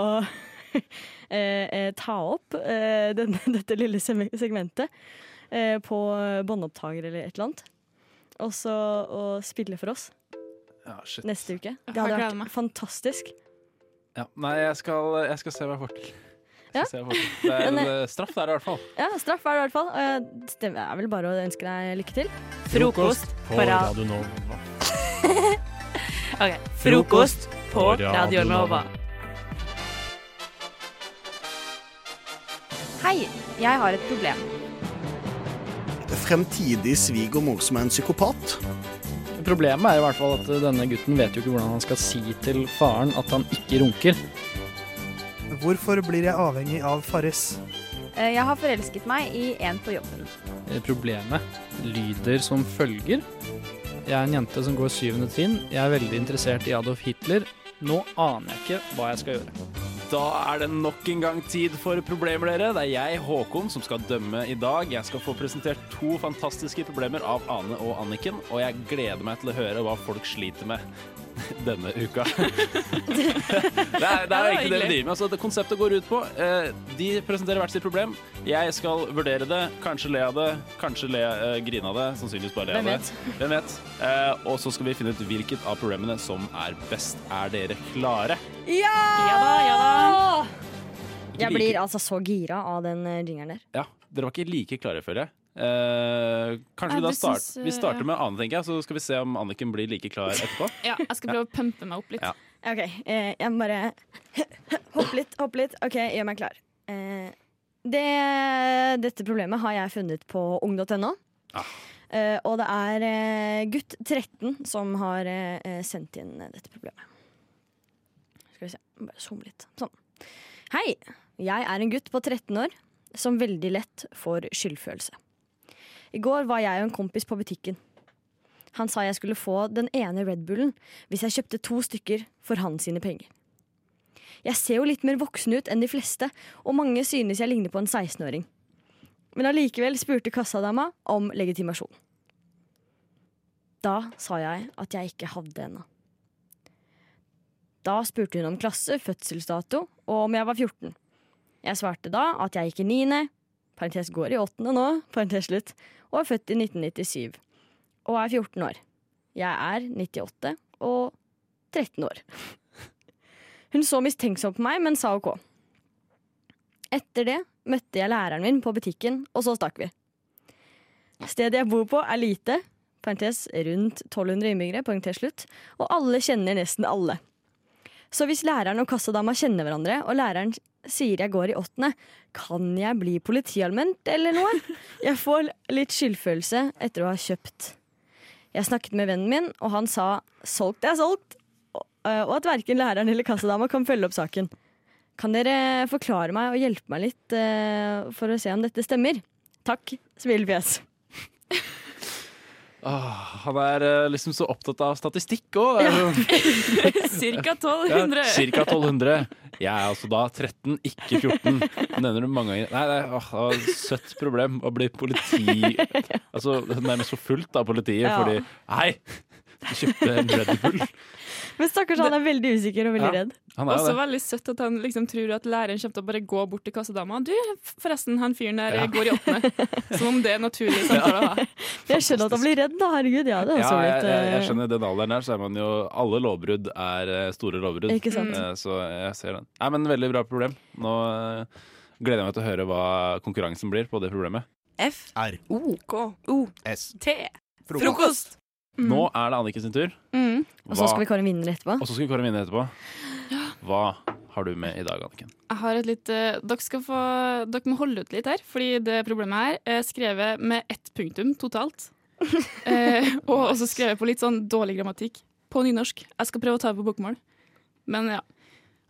eh, eh, ta opp eh, denne, dette lille segmentet eh, på båndopptaker eller et eller annet. Og så spille for oss Ja, shit. neste uke. Det hadde vært fantastisk. Ja. Nei, jeg skal, jeg skal se hva jeg får til. Ja. Det er, Men, eh, eh, straff der i hvert fall. Ja, straff er det i hvert fall. Og jeg- Det er vel bare å ønske deg lykke til. Frokost på Radio Nova. Ok, Frokost på Radio Nova. Hei, jeg har et problem. Fremtidig svigermor som er en psykopat. Problemet er i hvert fall at denne gutten vet jo ikke hvordan han skal si til faren at han ikke runker. Hvorfor blir jeg avhengig av Farris? Eh, Jeg har forelsket meg i en på jobben. Eh, Problemet lyder som følger. Jeg er en jente som går syvende trinn. Jeg er veldig interessert i Adolf Hitler. Nå aner jeg ikke hva jeg skal gjøre. Da er det nok en gang tid for problemer, dere. Det er jeg, Håkon, som skal dømme i dag. Jeg skal få presentert to fantastiske problemer av Ane og Anniken, og jeg gleder meg til å høre hva folk sliter med denne uka. det er, det er egentlig det vi driver med. Altså, det konseptet går ut på eh, De presenterer hvert sitt problem. Jeg skal vurdere det, kanskje le av det, kanskje le, eh, grine av det. Sannsynligvis bare le av det. Hvem vet? Eh, og så skal vi finne ut hvilket av problemene som er best. Er dere klare? Ja! Ja da, ja da. Jeg blir altså så gira av den eh, jingeren der. Ja, dere var ikke like klare, føler jeg. Eh, kanskje Nei, vi da start, synes, uh, vi starter ja. med Ane, tenker jeg, så skal vi se om Anniken blir like klar etterpå. Ja, jeg skal prøve å pumpe meg opp litt. Ja. OK, eh, jeg må bare hoppe litt, hoppe litt. OK, gjør meg klar. Eh, det, dette problemet har jeg funnet på ung.no. Ah. Eh, og det er eh, gutt 13 som har eh, sendt inn dette problemet. Skal vi se, bare zoome litt. Sånn. Hei, jeg er en gutt på 13 år som veldig lett får skyldfølelse. I går var jeg og en kompis på butikken. Han sa jeg skulle få den ene Red Bullen hvis jeg kjøpte to stykker for hans sine penger. Jeg ser jo litt mer voksen ut enn de fleste, og mange synes jeg ligner på en 16-åring. Men allikevel spurte kassadama om legitimasjon. Da sa jeg at jeg ikke hadde ennå. Da spurte hun om klasse, fødselsdato og om jeg var 14. Jeg svarte da at jeg gikk i niende, parentes går i åttende nå, parentes slutt, og er født i 1997. Og er 14 år. Jeg er 98 og 13 år. Hun så mistenksom på meg, men sa OK. Etter det møtte jeg læreren min på butikken, og så stakk vi. Stedet jeg bor på er lite, parentes rundt 1200 innbyggere, parentes slutt, og alle kjenner nesten alle. Så hvis læreren og kassadama kjenner hverandre, og læreren sier jeg går i åttende, kan jeg bli politiallment eller noe? Jeg får litt skyldfølelse etter å ha kjøpt. Jeg snakket med vennen min, og han sa solgt er solgt, og og at verken læreren eller kassadama kan følge opp saken. Kan dere forklare meg og hjelpe meg litt eh, for å se om dette stemmer? Takk, smilefjes. Åh, han er eh, liksom så opptatt av statistikk òg. Cirka 1200. Ja, Cirka 1200. Jeg er altså da 13, ikke 14. Nevner du mange ganger. Nei, det er åh, et søtt problem å bli politi Altså nærmest forfulgt av politiet Ja. fordi Hei! Kjøpte en Red Bull. Men stakkars, han er veldig usikker og veldig Ja. redd. Og så Også det. veldig søtt at han liksom tror at læreren kommer til å bare gå bort til kassadama. Du, forresten, han fyren der Ja. går i åttende. Som om det er naturlig samtale å. Jeg skjønner at han blir redd, da. Herregud, ja, det er Ja, også jeg, litt jeg, jeg eh, skjønner I den alderen her så er man jo Alle lovbrudd er eh, store lovbrudd. Ikke sant? Eh, Så jeg ser den. Nei, men Veldig bra problem. Nå gleder jeg meg til å høre hva konkurransen blir på det problemet. F. R. O. K. O. S. T. Frokost. Frokost. Nå er det Anniken sin tur. Mm. Og så skal vi kåre en vinner etterpå. Og så skal vi kåre en vinner etterpå. Hva har du med i dag, Anniken? Jeg har et litt, uh, dere, skal få, dere må holde ut litt her, fordi det problemet her er skrevet med ett punktum totalt. eh, og også skrevet på litt sånn dårlig grammatikk. På nynorsk. Jeg skal prøve å ta det på bokmål. Men ja.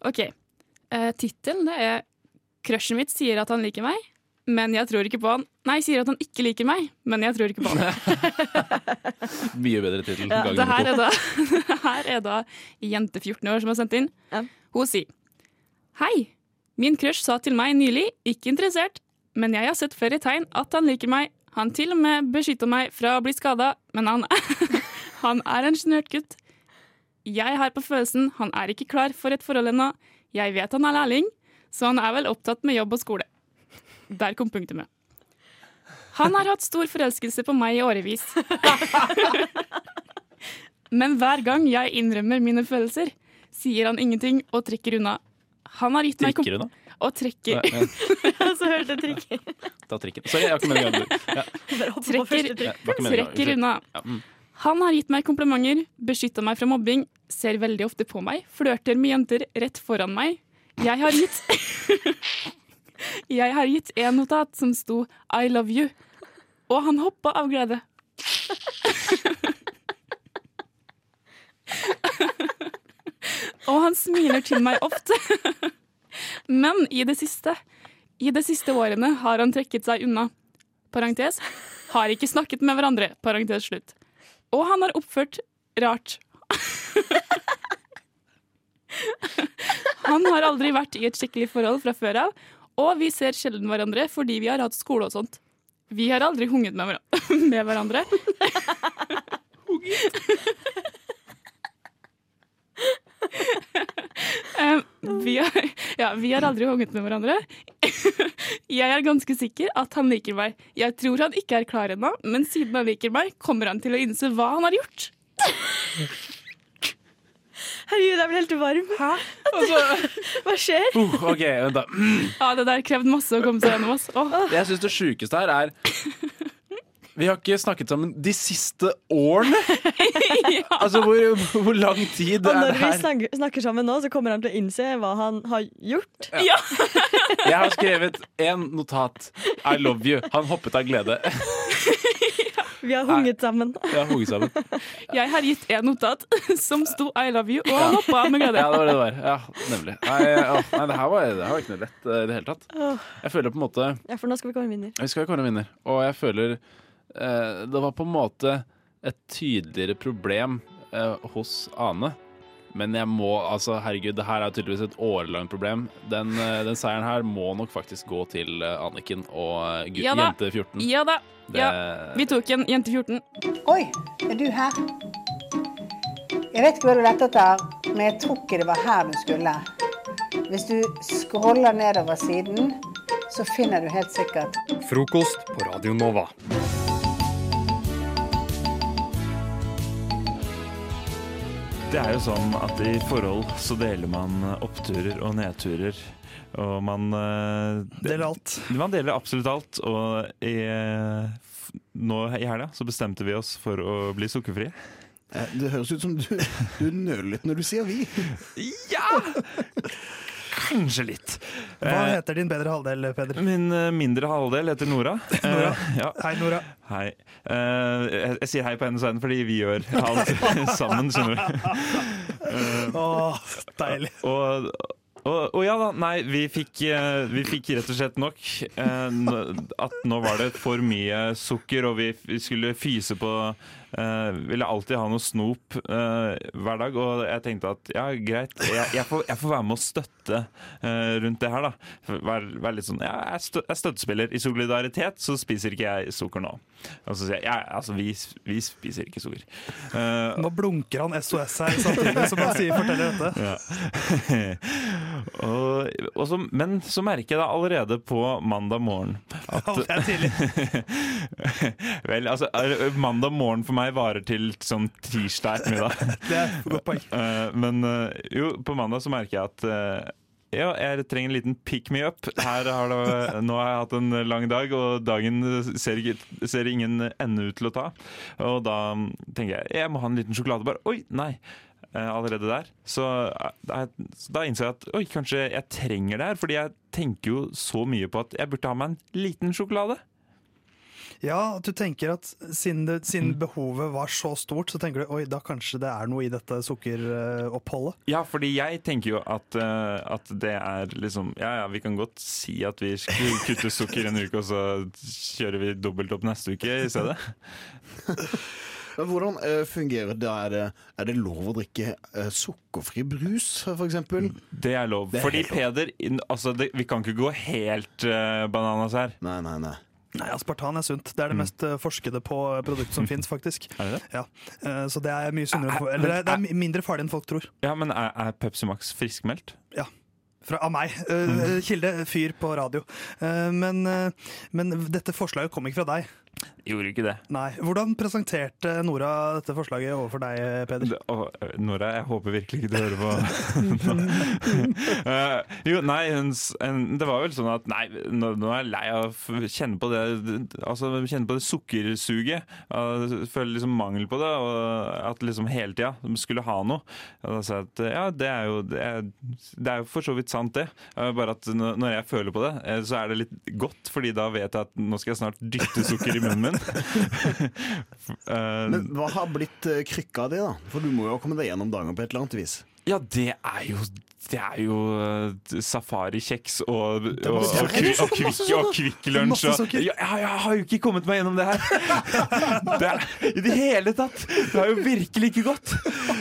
OK. Eh, Tittelen det er 'Crushen mitt sier at han liker meg, men jeg tror ikke på han'. Nei, sier at han ikke liker meg, men jeg tror ikke på han. Mye bedre tittel. Ja, det her er da, det her er da jente 14 år som har sendt inn. Hun sier Hei, min crush sa til meg nylig ikke interessert, men jeg har sett flere tegn at han liker meg. Han til og med beskytter meg fra å bli skada, men han, han er en sjenert gutt. Jeg har på følelsen han er ikke klar for et forhold ennå. Jeg vet han er lærling, så han er vel opptatt med jobb og skole. Der kom punktumet. Han har hatt stor forelskelse på meg i årevis. Men hver gang jeg innrømmer mine følelser, sier han ingenting og trekker unna. Han har gitt meg Trikker unna? Og trekker Nei, ja. Så hørte jeg trikker. Ta trikken. Sorry, jeg har ikke meningen å ja. trekker, trekker unna. Mm. Han har gitt meg komplimenter, beskytta meg fra mobbing, ser veldig ofte på meg, flørter med jenter rett foran meg. Jeg har gitt Jeg har gitt en notat som sto 'I love you', og han hoppa av glede. og han smiler til meg ofte. Men i det siste, i de siste årene har han trekket seg unna. Parentes. Har ikke snakket med hverandre. Parentes slutt. Og han har oppført rart. Han har aldri vært i et skikkelig forhold fra før av, og vi ser sjelden hverandre fordi vi har hatt skole og sånt. Vi har aldri hunget med, hverandre- med hverandre. Eh, vi, har, ja, vi har aldri hunget med hverandre. Jeg er ganske sikker at han liker meg. Jeg tror han ikke er klar ennå, men siden han liker meg, kommer han til å innse hva han har gjort. Herregud, jeg blir helt varm. Hva skjer? Uh, OK, vent da. Ja, Det der krevde masse å komme seg gjennom. oss Det Jeg syns det sjukeste her er Vi har ikke snakket sammen de siste årene! Altså, hvor, hvor lang tid Og er når vi snakker, snakker sammen nå, så kommer han til å innse hva han har gjort. Ja. Jeg har skrevet én notat. I love you. Han hoppet av glede. Vi har hunget sammen. Ja, hunget sammen. Jeg har gitt en notat som sto 'I love you', og han hoppa med glede. Ja, det var det det var. Ja, nemlig. Nei, ja, nei det, her var, det her var ikke noe lett eh, i det hele tatt. Jeg føler på en måte Ja, for nå skal vi komme vinner. Vi skal kåre en vinner, og jeg føler eh, det var på en måte et tydeligere problem eh, hos Ane. Men jeg må, altså herregud, det her er tydeligvis et årelangt problem. Den, eh, den seieren her må nok faktisk gå til eh, Anniken og eh, Ja jente 14. Ja da. Det- Ja. Vi tok en jente 14. Oi, er du her? Jeg vet ikke hva du lette etter, men jeg tror ikke det var her du skulle. Hvis du scroller nedover siden, så finner du helt sikkert Frokost på Radio Nova. Det er jo sånn at i forhold så deler man oppturer og nedturer. Og man Deler alt. Man deler absolutt alt. Og i, eh, nå i helga så bestemte vi oss for å bli sukkerfrie. Det høres ut som du, du nøler litt når du sier vi. Ja! Kanskje litt. Hva Eh, heter din bedre halvdel, Peder? Min eh, mindre halvdel heter Nora. Nora. Eh, ja. Hei, Nora. Hei. Eh, jeg, jeg sier hei på hennes vegne fordi vi gjør alt sammen, skjønner du. Åh, deilig. Og, og, og ja da, nei, vi fikk, vi fikk rett og slett nok. eh, At nå var det for mye sukker, og vi vi skulle fyse på eh, Ville alltid ha noe snop uh, hver dag, og jeg tenkte at ja, greit, jeg, jeg, får, jeg får være med å støtte uh, rundt det her, da. Være, vær litt sånn Ja, jeg, stø, jeg er støttespiller. I solidaritet så spiser ikke jeg sukker nå. Og så sier jeg ja, altså, vi, vi spiser ikke sukker. Nå blunker han SOS her samtidig som han sier, forteller dette. ja. og, og så, men så merker jeg da allerede på mandag morgen at det. Vel, altså mandag morgen for meg varer til sånn tirsdag ettermiddag. Det er et godt poeng. Eh, men eh, jo, på mandag så merker jeg at eh, ja, jeg trenger en liten pick me up. Her har det, nå har jeg hatt en lang dag, og dagen ser, ser ingen ende ut til å ta. Og da tenker jeg jeg må ha en liten sjokoladebar. Oi, nei! Allerede der. Så da, da innså jeg at oi, kanskje jeg trenger det her. Fordi jeg tenker jo så mye på at jeg burde ha meg en liten sjokolade. Ja, at du tenker at siden, det, siden behovet var så stort, så tenker du oi, da kanskje det er noe i dette sukkeroppholdet. Ja, fordi jeg tenker jo at, eh, at det er liksom Ja ja, vi kan godt si at vi skulle kutte sukker en uke, og så kjører vi dobbelt opp neste uke i stedet. Men Hvordan eh, fungerer det? Er, det? er det lov å drikke eh, sukkerfri brus, for eksempel? Det er lov. Det er Fordi lov. Peder, altså det, vi kan ikke gå helt bananas her. Nei, nei, nei. Nei, aspartan er sunt. Det er det mest eh, forskede på produkt som fins, faktisk. Mm. Er det det? Ja. Eh, Så det er mye sunnere. enn- Eller det er- mindre farlig enn folk tror. Ja, men er, er Pepsi Max friskmeldt? Ja. Fra, av meg. Eh, Kilde, fyr på radio. Eh, Men, eh, men dette forslaget kom ikke fra deg. Gjorde ikke det. Nei. Hvordan presenterte Nora dette forslaget overfor deg, Peder? Å, Nora, jeg håper virkelig ikke du hører på. uh, jo, nei, hun, en, det var vel sånn at Nei, nå, nå er jeg lei av å kjenne på det Altså kjenne på det sukkersuget. Uh, føle liksom mangel på det, og at liksom hele tida skulle ha noe. Og da sa jeg at ja, det er jo det er, det er jo for så vidt sant, det. Uh, bare at når jeg føler på det, eh, så er det litt godt, fordi da vet jeg at nå skal jeg snart dytte sukker i munnen min. Eh, Men hva har blitt eh, krykka di, da? For du må jo komme deg gjennom dagen på et eller annet vis. Ja, det er jo det er jo uh, safarikjeks og, og, og, og, og, kvikk, Lunsj. Ja, jeg har jo ikke kommet meg gjennom det her! Det er, I det hele tatt! Det har jo virkelig ikke gått.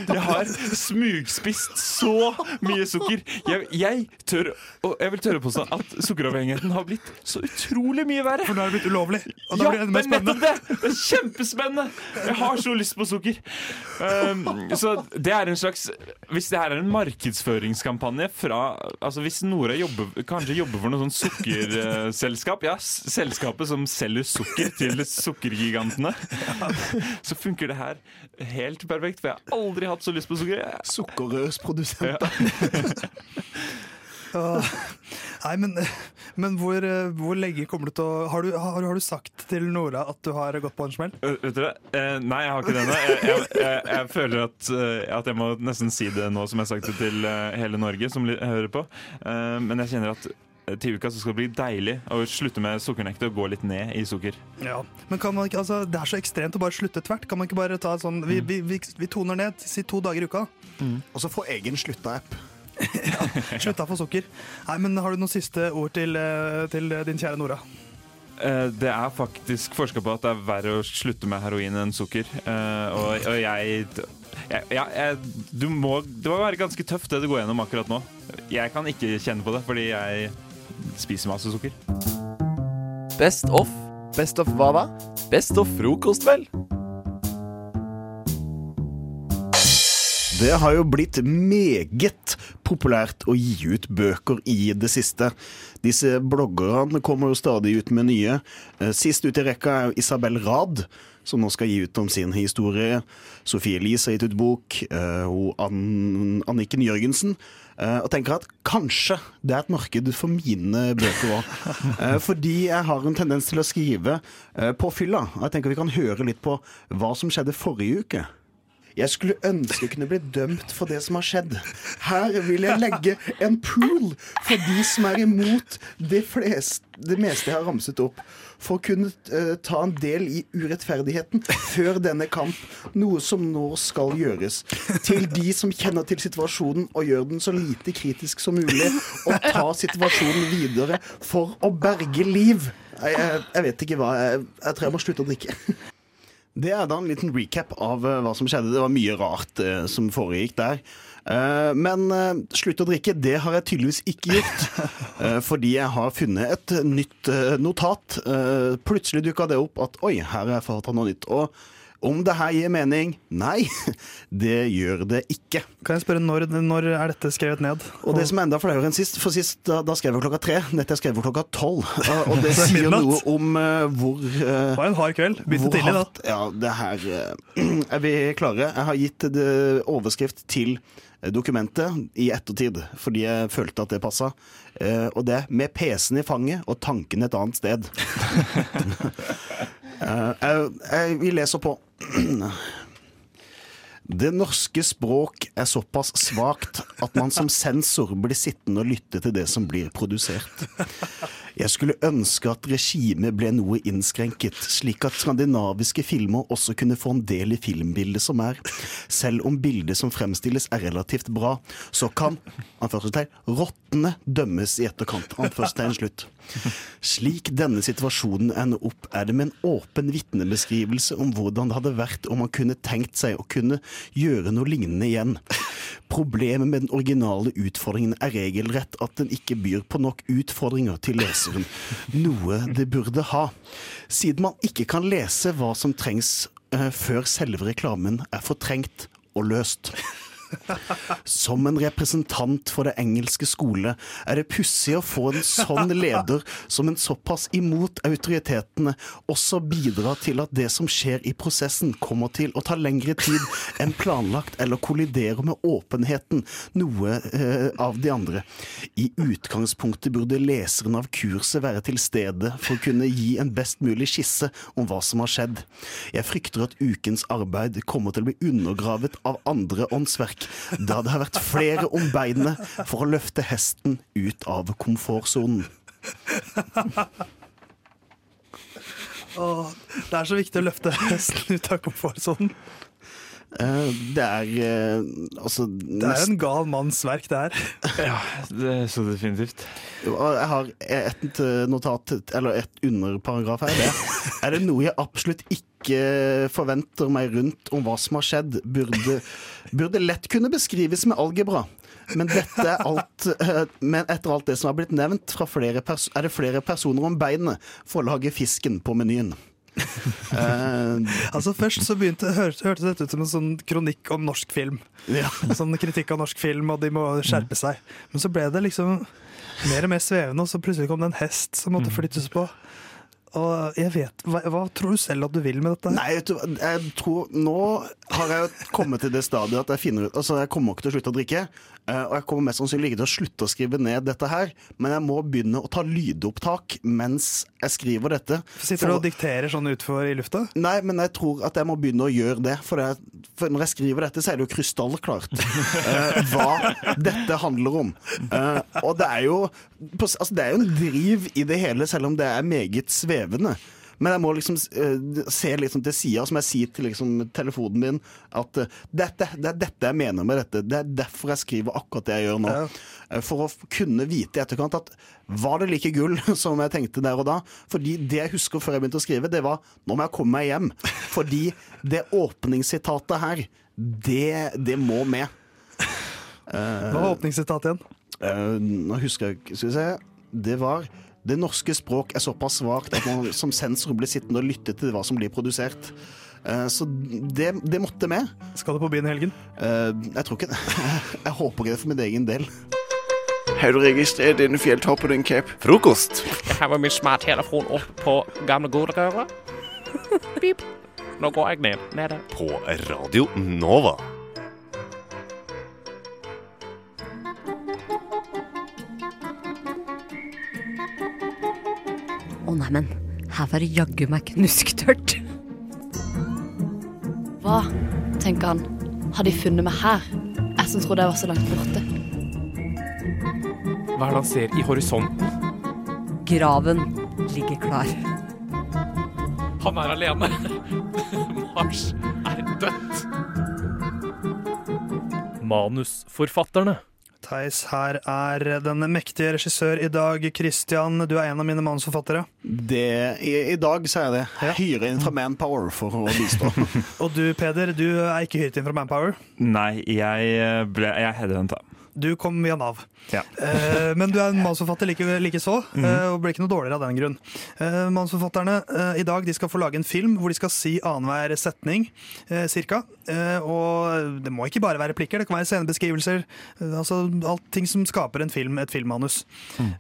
Jeg har smugspist så mye sukker. Jeg, jeg tør og jeg vil tørre påstå at sukkeravhengigheten har blitt så utrolig mye verre. For nå er det blitt ulovlig. Og da Ja, blir det enda mer spennende. det! Det er kjempespennende! Jeg har så lyst på sukker. Um, så det er en slags Hvis det her er en markedsføringskampanje fra Altså Hvis Nora jobber, kanskje jobber for noe sånn sukkerselskap, ja, selskapet som selger sukker til sukkergigantene, så funker det her helt perfekt. For jeg har aldri hatt så lyst på sukker. Sukkerrørsprodusenter. Nei, men, men hvor, eh, hvor lenge kommer du til å har du, har, har du sagt til Nora at du har gått på en smell? Vet du det? Eh, nei, jeg har ikke det ennå. Jeg, jeg, jeg, jeg føler at, eh, at jeg må nesten si det nå som jeg har sagt det til eh, hele Norge som hører på. Eh, men jeg kjenner at til uka, så skal det bli deilig å slutte med sukkernektet og gå litt ned i sukker. Ja, men kan man ikke, altså, Det er så ekstremt å bare slutte tvert. Kan man ikke bare ta sånn Vi, vi, vi, vi toner ned, si to dager i uka. Og så få egen slutta-app. Slutta for sukker. Nei, men Har du noen siste ord til, eh, til din kjære Nora? Eh, Det er faktisk forska på at det er verre å slutte med heroin enn sukker. Eh, Og, og jeg, jeg, ja, jeg du må, Det må være ganske tøft det du går gjennom akkurat nå. Jeg kan ikke kjenne på det, fordi jeg spiser masse sukker. Best of. Best of hva da? Best of frokost, vel. Det har jo blitt meget populært å gi ut bøker i det siste. Disse bloggerne kommer jo stadig ut med nye. Eh, Sist ut i rekka er Isabel Rad, som nå skal gi ut om sin historie. Sofie Elise har gitt ut bok. eh, Og Ann Anniken Jørgensen. Eh, Og tenker at kanskje det er et marked for mine bøker òg. Fordi jeg har en tendens til å skrive på fylla. Og jeg tenker vi kan høre litt på hva som skjedde forrige uke. Jeg skulle ønske jeg kunne bli dømt for det som har skjedd. Her vil jeg legge en pool for de som er imot det, flest, det meste jeg har ramset opp. For å kunne eh, ta en del i urettferdigheten før denne kamp. Noe som nå skal gjøres. Til de som kjenner til situasjonen og gjør den så lite kritisk som mulig. Og ta situasjonen videre for å berge liv. Jeg, jeg, jeg vet ikke hva. Jeg, jeg tror jeg må slutte å drikke. Det er da en liten recap av eh, hva som skjedde. Det var mye rart eh, som foregikk der. Eh, men eh, slutt å drikke, det har jeg tydeligvis ikke gjort. Eh, fordi jeg har funnet et nytt eh, notat. Eh, plutselig dukka det opp at oi, her har jeg fått noe nytt. Og om det her gir mening? Nei, det gjør det ikke. Kan jeg spørre når, når er dette skrevet ned? Og det som er enda flauere enn sist, for sist da, da skrev jeg klokka tre. Dette er skrevet klokka tolv. Og det er sier noe om uh, hvor Det var en hard kveld. Begynte tidlig, da. Ja, det her uh, er vi klare. Jeg har gitt overskrift til dokumentet i ettertid, fordi jeg følte at det passa. Og det 'Med PC-en i fanget og tanken et annet sted'. Eh, jeg, jeg, vi leser på. Det norske språk er såpass svakt at man som sensor blir sittende og lytte til det som blir produsert. Jeg skulle ønske at regimet ble noe innskrenket, slik at skandinaviske filmer også kunne få en del i filmbildet som er. Selv om bildet som fremstilles er relativt bra, så kan rottene dømmes i etterkant. Anførselstegn slutt. Slik denne situasjonen ender opp, er det med en åpen vitnebeskrivelse om hvordan det hadde vært om man kunne tenkt seg å kunne gjøre noe lignende igjen. Problemet med den originale utfordringen er regelrett at den ikke byr på nok utfordringer til leseren, noe det burde ha. Siden man ikke kan lese hva som trengs eh, før selve reklamen er fortrengt og løst. Som en representant for det engelske skole er det pussig å få en sånn leder som en såpass imot autoritetene også bidrar til at det som skjer i prosessen kommer til å ta lengre tid enn planlagt eller kolliderer med åpenheten, noe eh, av de andre. I utgangspunktet burde leseren av kurset være til stede for å kunne gi en best mulig skisse om hva som har skjedd. Jeg frykter at ukens arbeid kommer til å bli undergravet av andre åndsverk, da det har vært flere om beinet for å løfte hesten ut av komfortsonen. Åh, det er så viktig å løfte hesten ut av komfortsonen. Eh, Det er eh, altså Det er en gal manns verk, det her. Ja, det er så definitivt. Jeg har et eh, notat, eller et underparagraf her. Det. Er det noe jeg absolutt ikke forventer meg rundt om hva som har skjedd, burde, burde lett kunne beskrives med algebra. Men, dette er alt, men etter alt det som har blitt nevnt, fra flere pers er det flere personer om beinet for å lage fisken på menyen. Eh, Altså Først så begynte, Hørte hørtes dette ut som en sånn kronikk om norsk film. Ja. Sånn kritikk av norsk film, og de må skjerpe seg. Men så ble det liksom mer og mer svevende, og så plutselig kom det en hest som måtte flyttes på. Og jeg vet, hva, hva tror du selv at du vil med dette? Nei, du, jeg tror Nå har jeg kommet til det stadiet at jeg finner ut Altså, jeg kommer ikke til å slutte å drikke. eh, Og jeg kommer mest sannsynlig ikke til å slutte å skrive ned dette her, men jeg må begynne å ta lydopptak mens jeg skriver dette. Sitter du og dikterer sånn utfor i lufta? Nei, men jeg tror at jeg må begynne å gjøre det. For, det, for når jeg skriver dette, så er det jo krystallklart uh, hva dette handler om. Uh, og det er jo altså, Det er jo en driv i det hele, selv om det er meget svevende. Men jeg må liksom uh, se liksom til sida, som jeg sier til liksom, telefonen min, at uh, dette, det er dette jeg mener med dette. Det er derfor jeg skriver akkurat det jeg gjør nå. Ja. For å kunne vite i etterkant at var det like gull som jeg tenkte der og da? Fordi det jeg husker før jeg begynte å skrive, det var nå må jeg komme meg hjem. Fordi det åpningssitatet her, det, det må med. Hva var åpningssitatet igjen? Uh, nå husker jeg ikke, skal vi se. Det var det norske språk er såpass svakt at man som sensor blir sittende og lytte til hva som blir produsert. Eh, Så det, det måtte med. Skal du på byen i helgen? Eh, Jeg tror ikke det. Jeg håper ikke det for min egen del. Har du registrert denne fjelltoppen, Cap? Frokost. Jeg har min smarttelefon opp på gamle godrøret. Pip. Nå går jeg ned. Nede. På Radio Nova. Å neimen, her var det jaggu meg knusktørt. Hva, tenker han, har de funnet meg her? Jeg som trodde jeg var så langt borte. Hva er det han ser i horisonten? Graven ligger klar. Han er alene. Mars er dødt. Manusforfatterne. Theis, her er den mektige regissør i dag. Christian, du er en av mine manusforfattere. Det, i, I dag så er det hyre inn fra Manpower for å bistå. Og du, Peder, du er ikke hyret inn fra Manpower. Nei, jeg eh, ble jeg headhunta. Du kom via Nav. Ja. Eh, men du er en manusforfatter like, like så, Mhm. eh, og ble ikke noe dårligere av den grunn. Eh, manusforfatterne eh, i dag de skal få lage en film hvor de skal si annenhver setning, cirka. Eh, og det må ikke bare være replikker, det kan være scenebeskrivelser. Altså alt ting som skaper en film, et filmmanus.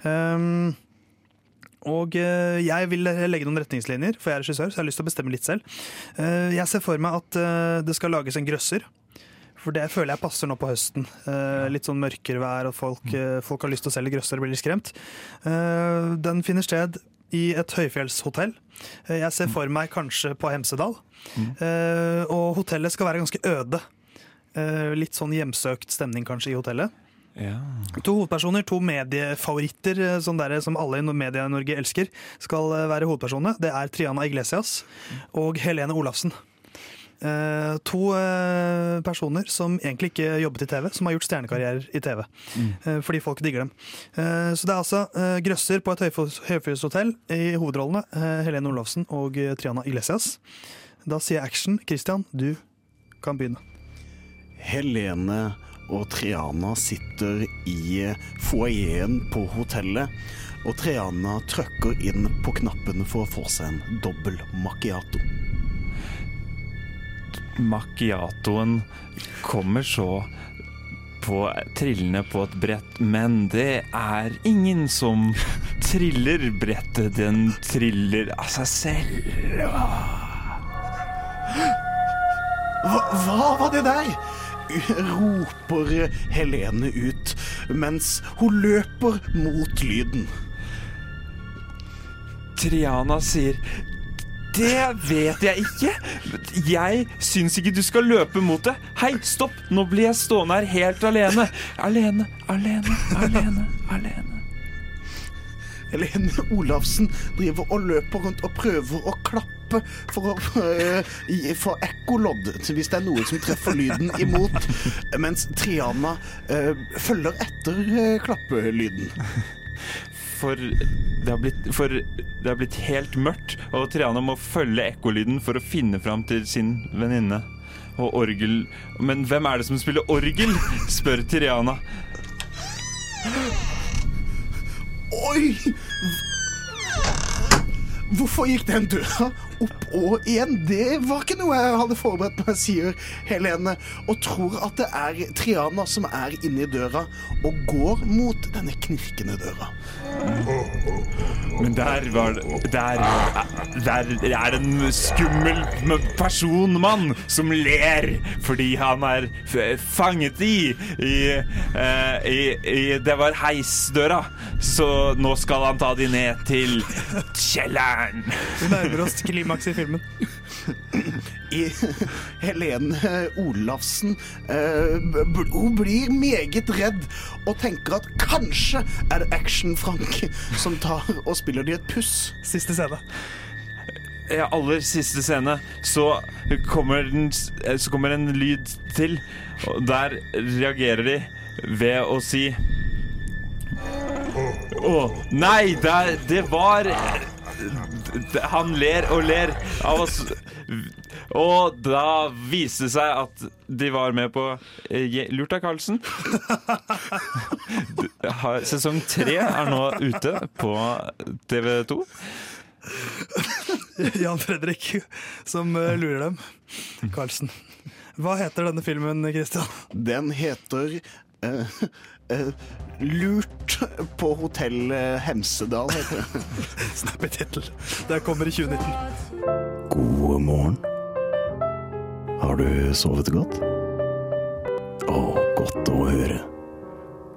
Um, og eh, jeg vil legge noen retningslinjer, for jeg er regissør, så jeg har lyst til å bestemme litt selv. Eh, jeg ser for meg at eh, det skal lages en grøsser. For det føler jeg passer nå på høsten. Eh, litt sånn mørkere vær, og folk, eh, folk har lyst til å selge grøsser og blir litt skremt. Eh, den finner sted i et høyfjellshotell. Eh, jeg ser for meg kanskje på Hemsedal. Eh, og hotellet skal være ganske øde. Eh, litt sånn hjemsøkt stemning kanskje i hotellet. To hovedpersoner, to mediefavoritter eh, sånn der, som alle i media i Norge elsker, skal eh, være hovedpersonene. Det er Triana Iglesias og Helene Olafsen. Uh, to uh, personer som egentlig ikke jobbet i TV, som har gjort stjernekarrierer i TV. eh, fordi folk digger dem. Eh, så det er altså grøsser på et høyfjells- høyfjellshotell i hovedrollene. Helene Olafsen og Triana Iglesias. Da sier jeg action. Christian, du kan begynne. Helene og Triana sitter i foajeen på hotellet. Og Triana trykker inn på knappen for å få seg en dobbel macchiato. Macchiatoen kommer så på, trillende på et brett, men det er ingen som triller brettet. Den triller av seg selv. Hva, hva var det der? Roper Helene ut mens hun løper mot lyden. Triana sier det vet jeg ikke. Jeg syns ikke du skal løpe mot det. Hei, stopp! Nå blir jeg stående her helt alene. Alene, alene, alene, alene. Helene Olafsen driver og løper rundt og prøver å klappe for å gi- få ekkolodd hvis det er noe som treffer lyden imot, mens Triana øh, følger etter øh, klappelyden. For det, har blitt, for det har blitt helt mørkt, og Triana må følge ekkolyden for å finne fram til sin venninne. Og orgel Men hvem er det som spiller orgel? spør Triana. Oi! Hvorfor gikk den døra opp og igjen. Det var ikke noe jeg hadde forberedt meg, sier Helene, og tror at det er Triana som er inne i døra og går mot denne knirkende døra. Men der var det Der, der er en skummel person, mann, som ler fordi han er fanget i i, eh, i, i Det var heisdøra, så nå skal han ta de ned til kjelleren. Vi nærmer oss klimaks i filmen. I Helene Olafsen eh, Hun blir meget redd og tenker at kanskje er det Action-Frank som tar og spiller de et puss. Siste scene. Ja, aller siste scene så kommer, den, så kommer en lyd til, og der reagerer de ved å si Å, nei, det, det var Han ler og ler av oss. Og da viste det seg at de var med på eh, Lurt av Karlsen. Sesong tre er nå ute på TV2. Jan Fredrik som eh, lurer dem. Karlsen. Hva heter denne filmen, Christian? Den heter eh, Lurt på hotell eh, Hemsedal, heter det. Snappy tittel. Det kommer i 2019. God morgen. Har du sovet godt? Å, godt å høre.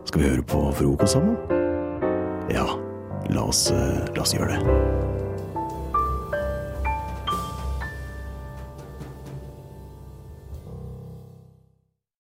Skal vi høre på frokost sammen? Ja, la oss, eh, la oss gjøre det.